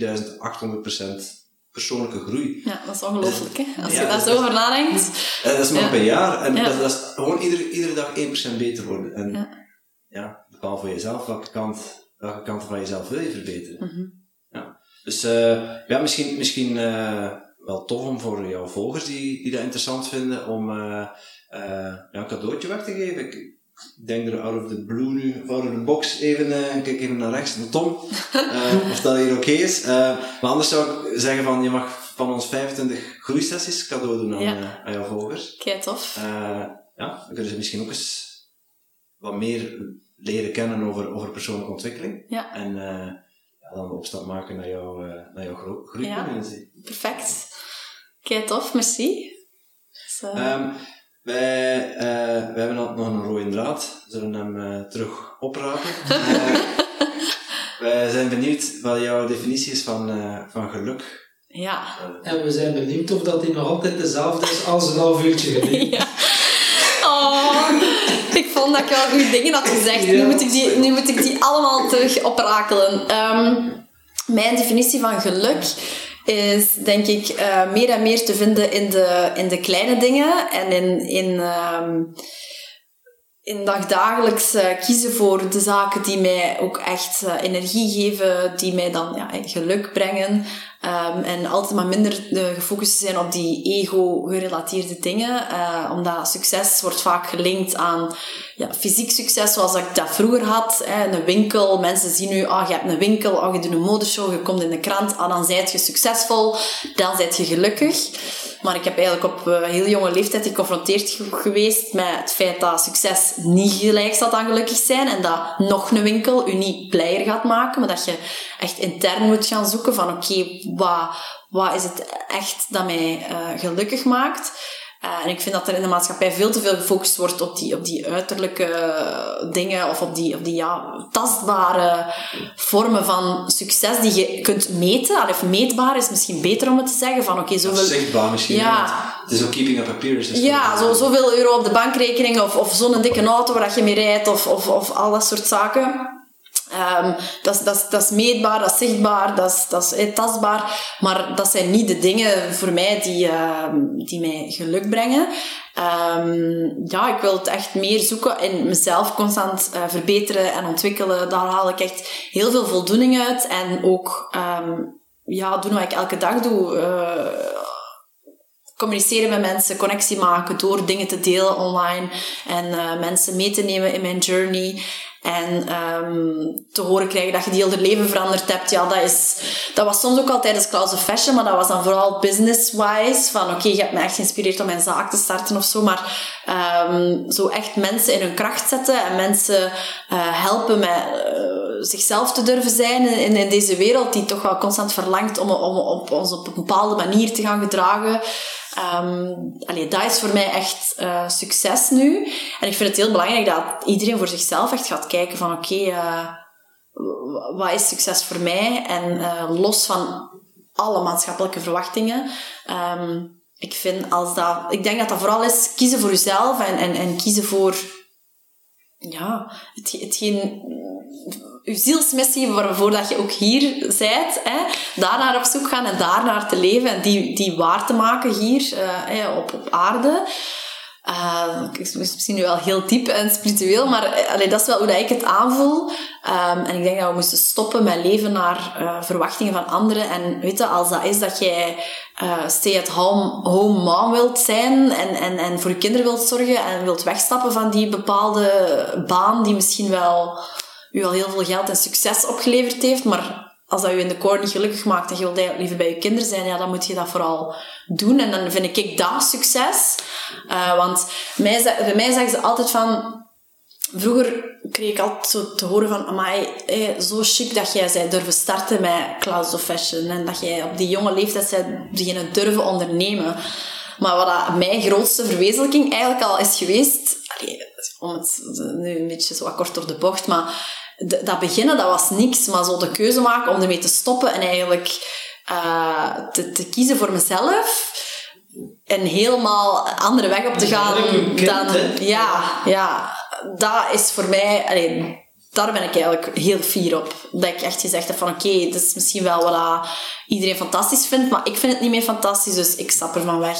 38.800% persoonlijke groei. ja, dat is ongelooflijk, hè? Als Ja, je daar dat zo over nadenkt. Dat is maar Ja. een jaar. En Ja. dat, dat is gewoon iedere, iedere dag 1% beter worden. En Ja. ja, bepaal voor jezelf welke kant, welke kant van jezelf wil je verbeteren. Mhm. ja. Dus eh, ja, misschien, misschien eh, wel tof om voor jouw volgers die, die dat interessant vinden, om eh, een cadeautje weg te geven. Ik denk er out of the blue nu, out of the box, even, ik kijk even naar rechts, naar Tom, eh, of dat hier oké is. Eh, maar anders zou ik zeggen van, je mag van ons 25 groeisessies cadeau doen aan, Ja. aan jouw volgers. Kei tof. Ja, dan kunnen ze misschien ook eens wat meer leren kennen over, over persoonlijke ontwikkeling. Ja. En ja, dan de opstap maken naar jouw, naar jouw gro- groeicommunity. Perfect. Kei tof, merci. Dus, eh, Ehm, wij, eh, wij hebben nog nog een rode draad. We zullen hem eh, terug oprapen. Eh, wij zijn benieuwd wat jouw definitie is van, eh, van geluk. ja. En we zijn benieuwd of dat die nog altijd dezelfde is als een half uurtje geleden. ja. Oh, ik vond dat ik wel goede dingen had gezegd. Nu, moet ik die, nu moet ik die allemaal terug oprakelen. Ehm, mijn definitie van geluk is, denk ik, eh, meer en meer te vinden in de, in de kleine dingen en in, in, ehm, in dagdagelijks eh, kiezen voor de zaken die mij ook echt eh, energie geven, die mij dan ja, geluk brengen. Ehm, en altijd maar minder eh, gefocust zijn op die ego-gerelateerde dingen. eh, omdat succes wordt vaak gelinkt aan ja, fysiek succes, zoals ik dat vroeger had. Hè, een winkel, mensen zien nu, ah, je hebt een winkel, ah, je doet een modeshow, je komt in de krant, ah, dan zijt je succesvol, dan zijt je gelukkig. Maar ik heb eigenlijk op uh, heel jonge leeftijd geconfronteerd geweest met het feit dat succes niet gelijk staat aan gelukkig zijn. En dat nog een winkel u niet blijer gaat maken. Maar dat je echt intern moet gaan zoeken van oké, wat, wat is het echt dat mij uh, gelukkig maakt? Uh, en ik vind dat er in de maatschappij veel te veel gefocust wordt op die, op die uiterlijke dingen of op die, op die ja, tastbare vormen van succes die je kunt meten. Of meetbaar is misschien beter om het te zeggen. Van oké, okay, zoveel... Zichtbaar misschien. Ja. Het is ook keeping up appearances. Ja, zo, zoveel euro op de bankrekening of, of zo'n dikke auto waar je mee rijdt of, of, of al dat soort zaken. Um, dat, dat, dat is meetbaar, dat is zichtbaar, dat is, dat is eh, tastbaar. Maar dat zijn niet de dingen voor mij die, uh, die mij geluk brengen. Um, ja, ik wil het echt meer zoeken in mezelf constant uh, verbeteren en ontwikkelen. Daar haal ik echt heel veel voldoening uit. En ook ja, doen wat ik elke dag doe. Uh, communiceren met mensen, connectie maken door dingen te delen online en mensen mee te nemen in mijn journey. En um, te horen krijgen dat je die hele leven veranderd hebt, ja, dat, is, dat was soms ook al tijdens Clouds of Fashion, maar dat was dan vooral business-wise. Van oké, je hebt me echt geïnspireerd om mijn zaak te starten of zo. Maar um, zo echt mensen in hun kracht zetten en mensen uh, helpen met uh, zichzelf te durven zijn in, in deze wereld die toch wel constant verlangt om, om op ons op een bepaalde manier te gaan gedragen. Um, dat is voor mij echt uh, succes nu. En ik vind het heel belangrijk dat iedereen voor zichzelf echt gaat kijken van oké, uh, wat is succes voor mij? En uh, los van alle maatschappelijke verwachtingen. Um, ik vind als dat, ik denk dat dat vooral is kiezen voor jezelf en, en, en kiezen voor ja, het, hetgeen je zielsmissie waarvoor dat je ook hier bent, hè, daarnaar op zoek gaan en daarnaar te leven en die, die waar te maken hier uh, op, op aarde. Uh, is misschien nu wel heel diep en spiritueel, maar eh, allee, dat is wel hoe dat ik het aanvoel. Um, en ik denk dat we moesten stoppen met leven naar verwachtingen van anderen. En weet je, als dat is dat jij uh, stay-at-home home mom wilt zijn en, en, en voor je kinderen wilt zorgen en wilt wegstappen van die bepaalde baan die misschien wel u al heel veel geld en succes opgeleverd heeft, maar als dat je in de core niet gelukkig maakt en je wilt liever bij je kinderen zijn, ja, dan moet je dat vooral doen. En dan vind ik dat succes. Uh, want mij, bij mij zeggen ze altijd van... Vroeger kreeg ik altijd zo te horen van... Amai, eh, zo chic dat jij zei durven starten met Clouds of Fashion. En dat jij op die jonge leeftijd zei beginnen durven ondernemen. Maar wat dat mijn grootste verwezenlijking eigenlijk al is geweest... Allee, om het nu een beetje zo kort door de bocht, maar dat beginnen, dat was niks. Maar zo de keuze maken om ermee te stoppen en eigenlijk uh, te, te kiezen voor mezelf en helemaal andere weg op te gaan dan... Ja, ja, dat is voor mij... Allee, daar ben ik eigenlijk heel fier op. Dat ik echt gezegd heb van oké, okay, is misschien wel wat iedereen fantastisch vindt, maar ik vind het niet meer fantastisch, dus ik stap ervan weg.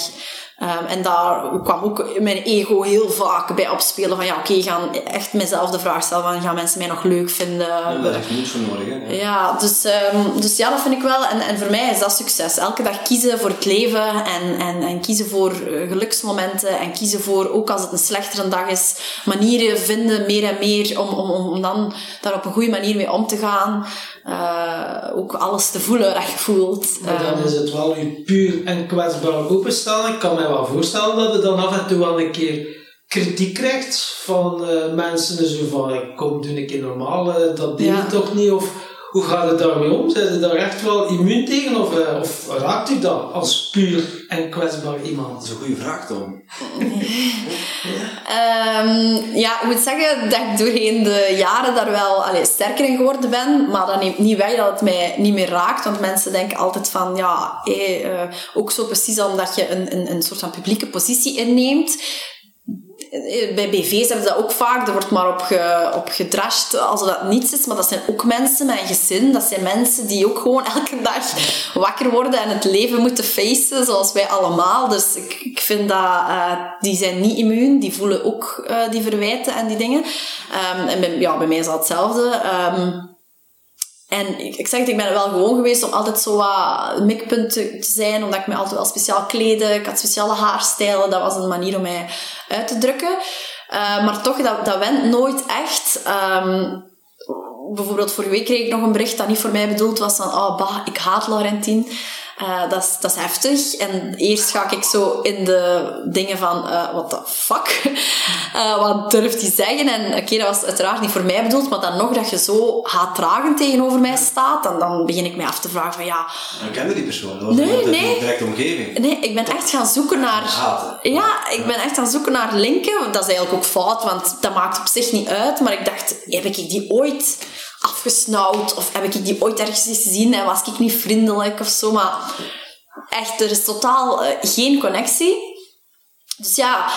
Um, en daar kwam ook mijn ego heel vaak bij opspelen van ja, oké, okay, gaan echt mezelf de vraag stellen van gaan mensen mij nog leuk vinden? Ja, heeft moed voor nodig, hè? Ja, dus, um, dus ja, dat vind ik wel. En, en voor mij is dat succes. Elke dag kiezen voor het leven en, en, en kiezen voor eh, geluksmomenten en kiezen voor, ook als het een slechtere dag is, manieren vinden, meer en meer, om, om, om dan daar op een goede manier mee om te gaan. Uh, ook alles te voelen dat je voelt. Maar dan ehm, is het wel je puur en kwetsbaar openstellen. Ik kan me wel voorstellen dat je dan af en toe wel een keer kritiek krijgt van uh, mensen. Zo van, kom, doe een keer normaal, dat deed ja. je toch niet? Of hoe gaat het daarmee om? Zijn je daar echt wel immuun tegen? Of, uh, of raakt u dat als puur en kwetsbaar iemand? Dat is een goede vraag, Tom. um, ja, ik moet zeggen dat ik doorheen de jaren daar wel allee, sterker in geworden ben. Maar dat neemt niet weg dat het mij niet meer raakt. Want mensen denken altijd van, ja, hey, uh, ook zo precies omdat je een, een, een soort van publieke positie inneemt bij BV's hebben ze dat ook vaak. Er wordt maar op, op gedrashed als dat niets is. Maar dat zijn ook mensen met een gezin. Dat zijn mensen die ook gewoon elke dag wakker worden en het leven moeten facen, zoals wij allemaal. Dus ik, ik vind dat uh, die zijn niet immuun. Die voelen ook uh, die verwijten en die dingen. Um, en bij, ja, bij mij is dat hetzelfde. Um, en ik, zeg het, ik ben er wel gewoon geweest om altijd zo wat mikpunt te, zijn, omdat ik me altijd wel speciaal kleden. Ik had speciale haarstijlen, dat was een manier om mij uit te drukken. Uh, maar toch, dat, dat went nooit echt. Um, bijvoorbeeld vorige week kreeg ik nog een bericht dat niet voor mij bedoeld was van, oh bah, ik haat Laurentien. Uh, dat, is, dat is heftig. En eerst ga ik zo in de dingen van, uh, what the fuck? Uh, wat durft hij zeggen? En oké, okay, dat was uiteraard niet voor mij bedoeld, maar dan nog dat je zo haatdragend tegenover mij staat, en dan begin ik mij af te vragen van ja... En kende die persoon? Dat was nee, in nee. de directe omgeving? Nee, ik ben echt gaan zoeken naar... Haten. Ja, ik ben echt gaan zoeken naar linken. Dat is eigenlijk ook fout, want dat maakt op zich niet uit. Maar ik dacht, heb ik die ooit afgesnauwd? Of heb ik die ooit ergens gezien en was ik niet vriendelijk of zo? Maar echt, er is totaal uh, geen connectie. Dus ja,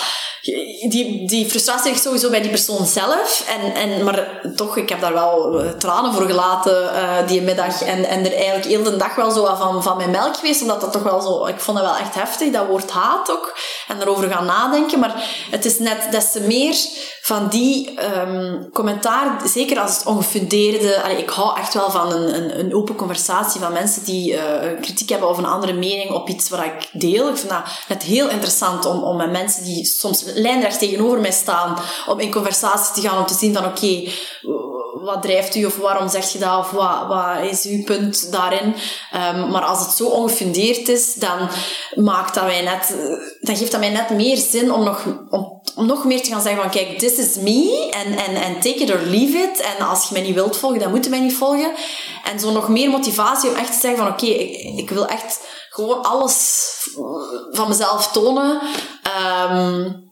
die, die frustratie ligt sowieso bij die persoon zelf. En, en, maar toch, ik heb daar wel tranen voor gelaten uh, die middag. En, en er eigenlijk heel de dag wel zo van, van mijn melk geweest. Omdat dat toch wel zo... Ik vond dat wel echt heftig, dat woord haat ook. En daarover gaan nadenken. Maar het is net des te meer van die um, commentaar, zeker als het ongefundeerde... Ik hou echt wel van een, een, een open conversatie van mensen die uh, kritiek hebben of een andere mening op iets wat ik deel. Ik vind net heel interessant om, om met mensen die soms lijnrecht tegenover mij staan, om in conversatie te gaan, om te zien van oké, wat drijft u of waarom zeg je dat of wat, wat is uw punt daarin. Um, maar als het zo ongefundeerd is, dan maakt dat mij net, dan geeft dat mij net meer zin om nog, om, nog meer te gaan zeggen van kijk, this is me en, en, en take it or leave it. En als je mij niet wilt volgen, dan moet je mij niet volgen. En zo nog meer motivatie om echt te zeggen van oké, ik, ik wil echt gewoon alles van mezelf tonen. Um,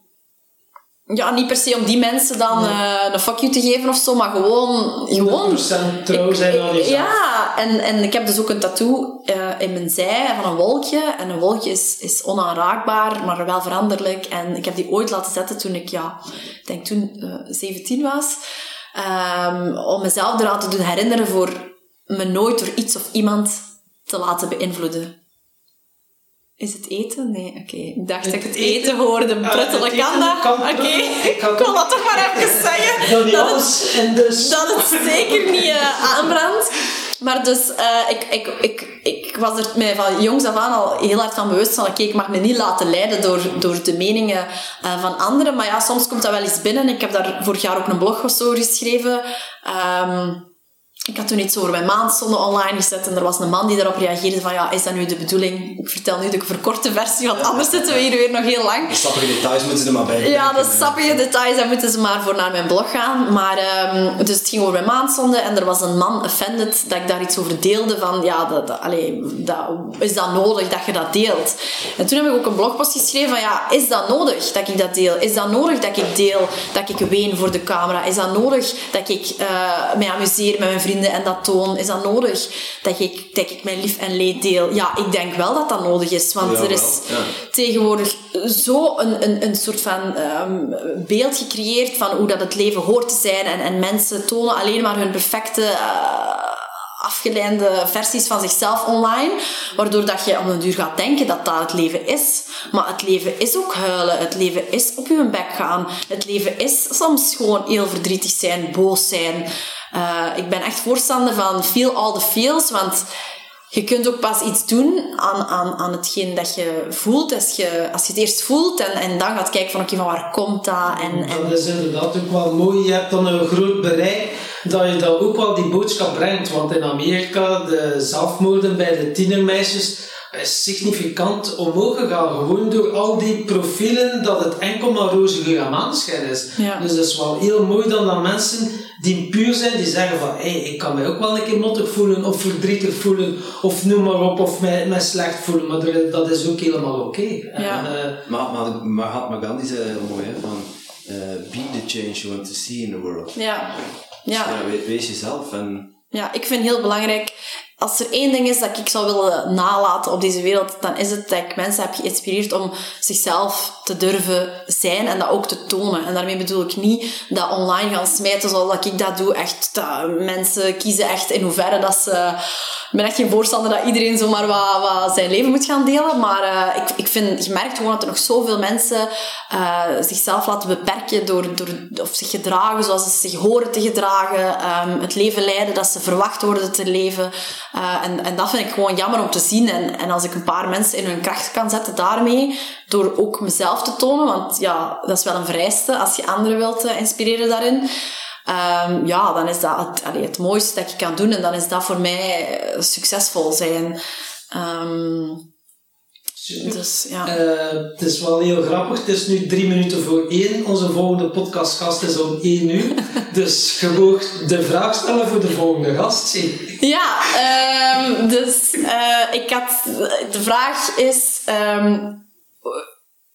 ja, niet per se om die mensen dan uh, een fuck you te geven of zo, maar gewoon... gewoon trouw zijn aan jezelf. Ja, en, en ik heb dus ook een tattoo uh, in mijn zij van een wolkje. En een wolkje is, is onaanraakbaar, maar wel veranderlijk. En ik heb die ooit laten zetten toen ik, ja, ik denk toen uh, 17 was. Um, om mezelf eraan te doen herinneren voor me nooit door iets of iemand te laten beïnvloeden. Is het eten? Nee, oké. Okay. Ik dacht Het dat ik het eten- eten hoorde. Ah, Pruttelen kan dat? Oké. Ik wil dat toch maar even zeggen. Dat het- en dus... dat het zeker niet uh, aanbrandt. Maar dus, uh, ik, ik, ik, ik was er mij van jongs af aan al heel hard van bewust van, oké, ik mag me niet laten leiden door, door de meningen uh, van anderen. Maar ja, soms komt dat wel eens binnen. Ik heb daar vorig jaar ook een blog of zo geschreven. Um, ik had toen iets over mijn maandzonde online gezet en er was een man die daarop reageerde van, ja, is dat nu de bedoeling? Ik vertel nu de verkorte versie, want anders zitten we hier weer nog heel lang. De sappige details moeten ze er maar bij Ja, de sappige details, daar moeten ze maar voor naar mijn blog gaan. Maar, um, dus het ging over mijn maandzonde en er was een man offended dat ik daar iets over deelde van, ja, dat, dat, allee, dat, is dat nodig dat je dat deelt? En toen heb ik ook een blogpost geschreven van, ja, is dat nodig dat ik dat deel? Is dat nodig dat ik deel dat ik ween voor de camera? Is dat nodig dat ik uh, mij amuseer met mijn vrienden en dat toon? Is dat nodig dat ik, dat ik mijn lief en leed deel? Ja, ik denk wel dat dat nodig is, want Ja, er is ja. tegenwoordig zo een, een, een soort van um, beeld gecreëerd van hoe dat het leven hoort te zijn. En, en mensen tonen alleen maar hun perfecte, uh, afgeleide versies van zichzelf online. Waardoor dat je om een duur gaat denken dat dat het leven is. Maar het leven is ook huilen. Het leven is op je bek gaan. Het leven is soms gewoon heel verdrietig zijn, boos zijn. Uh, ik ben echt voorstander van feel all the feels, want je kunt ook pas iets doen aan, aan, aan hetgeen dat je voelt. Als je, als je het eerst voelt en, en dan gaat kijken van oké, okay, van waar komt dat? En, en... Dat is inderdaad ook wel mooi. Je hebt dan een groot bereik dat je dat ook wel die boodschap brengt. Want in Amerika, de zelfmoorden bij de tienermeisjes is significant omhoog gegaan. Gewoon door al die profielen dat het enkel maar roze geur en is. Ja. Dus dat is wel heel mooi dan dat mensen die puur zijn, die zeggen van hey, ik kan mij ook wel een keer mottig voelen of verdrietig voelen of noem maar op of mij, mij slecht voelen. Maar dat is ook helemaal oké. Okay. Ja. uh, Maar, maar Mahatma Gandhi zei heel mooi, hè, van uh, be the change you want to see in the world. Ja. Dus Ja. ja, we- wees jezelf en Ja, ik vind heel belangrijk. Als er één ding is dat ik zou willen nalaten op deze wereld, dan is het dat ik mensen heb geïnspireerd om zichzelf te durven zijn en dat ook te tonen. En daarmee bedoel ik niet dat online gaan smijten zoals dat ik dat doe. Echt, mensen kiezen echt in hoeverre dat ze... Ik ben echt geen voorstander dat iedereen zomaar wat, wat zijn leven moet gaan delen. Maar uh, ik, ik vind, je merkt gewoon dat er nog zoveel mensen uh, zichzelf laten beperken door, door of zich gedragen zoals ze zich horen te gedragen. Um, het leven leiden dat ze verwacht worden te leven. Uh, en, en dat vind ik gewoon jammer om te zien. En, en als ik een paar mensen in hun kracht kan zetten daarmee, door ook mezelf te tonen, want ja, dat is wel een vereiste als je anderen wilt inspireren daarin. Um, ja, dan is dat het, mooiste dat je kan doen en dan is dat voor mij succesvol zijn. Ehm. Dus ja. Eh, het is wel heel grappig. Het is nu drie minuten voor één. Onze volgende podcastgast is om één uur. dus je mag de vraag stellen voor de volgende gast. Ja, ehm, dus eh, ik had... De vraag is... ehm,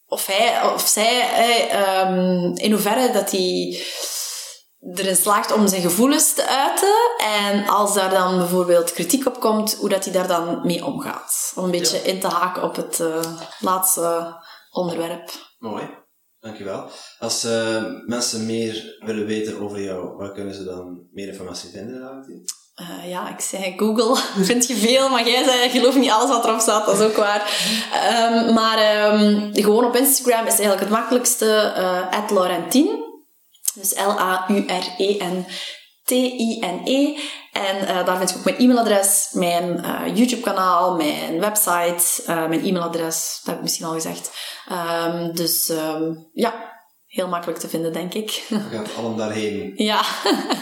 of hij of zij... eh, ehm, in hoeverre dat hij erin slaagt om zijn gevoelens te uiten. En als daar dan bijvoorbeeld kritiek op komt, hoe dat hij daar dan mee omgaat. Om een beetje in te haken op het eh, laatste onderwerp. Mooi, dankjewel. Als eh, mensen meer willen weten over jou, waar kunnen ze dan meer informatie vinden? Eh, ja, ik zei Google, vind je veel, maar jij zei, geloof niet alles wat erop staat, dat is ook waar. Ehm, maar ehm, gewoon op Instagram is eigenlijk het makkelijkste, uh, Laurentien. Dus L-A-U-R-E-N-T-I-N-E. En uh, daar vind je ook mijn e-mailadres, mijn uh, YouTube-kanaal, mijn website, uh, mijn e-mailadres. Dat heb ik misschien al gezegd. Um, dus um, ja, heel makkelijk te vinden, denk ik. Je gaat allemaal daarheen. Ja.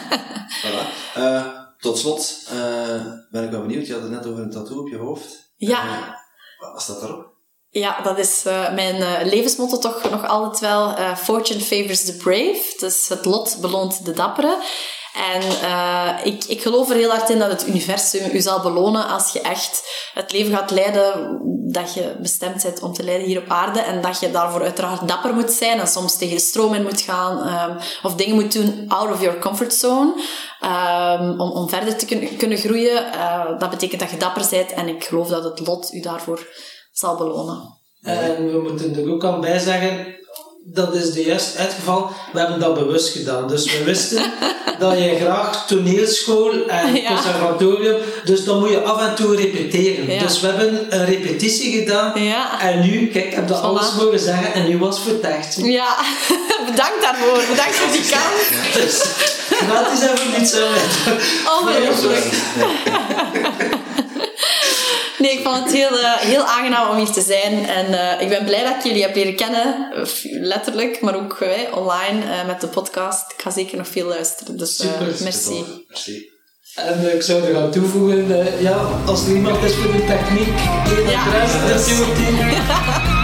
voilà. Tot slot ben ik wel benieuwd. Je had het net over een tattoo op je hoofd. Ja. wat staat daarop? Ja, dat is uh, mijn uh, levensmotto toch nog altijd wel. Uh, Fortune favors the brave. Dus het lot beloont de dappere. En ik, ik geloof er heel hard in dat het universum u zal belonen als je echt het leven gaat leiden dat je bestemd bent om te leiden hier op aarde. En dat je daarvoor uiteraard dapper moet zijn en soms tegen de stroom in moet gaan. Um, of dingen moet doen out of your comfort zone. Um, om, om verder te kun, kunnen groeien. dat betekent dat je dapper bent. En ik geloof dat het lot u daarvoor zal belonen. En we moeten er ook aan bij zeggen, dat is de juiste uitgeval. We hebben dat bewust gedaan. Dus we wisten dat je graag toneelschool en Ja. conservatorium, dus dan moet je af en toe repeteren. Ja. Dus we hebben een repetitie gedaan. Ja. En nu, kijk, ik heb dat alles mogen zeggen en nu was het. Ja, bedankt daarvoor. Bedankt voor die kans. Dus gratis en voor niets. hè. Ongelooflijk. Nee, ik vond het heel, eh, heel aangenaam om hier te zijn. En eh, ik ben blij dat ik jullie heb leren kennen. letterlijk, maar ook eh, online eh, met de podcast. Ik ga zeker nog veel luisteren. Dus eh, Super. merci. Merci. En ik zou er gaan toevoegen, ja, als er iemand is voor de techniek, één Ja. adres, dat is uw team.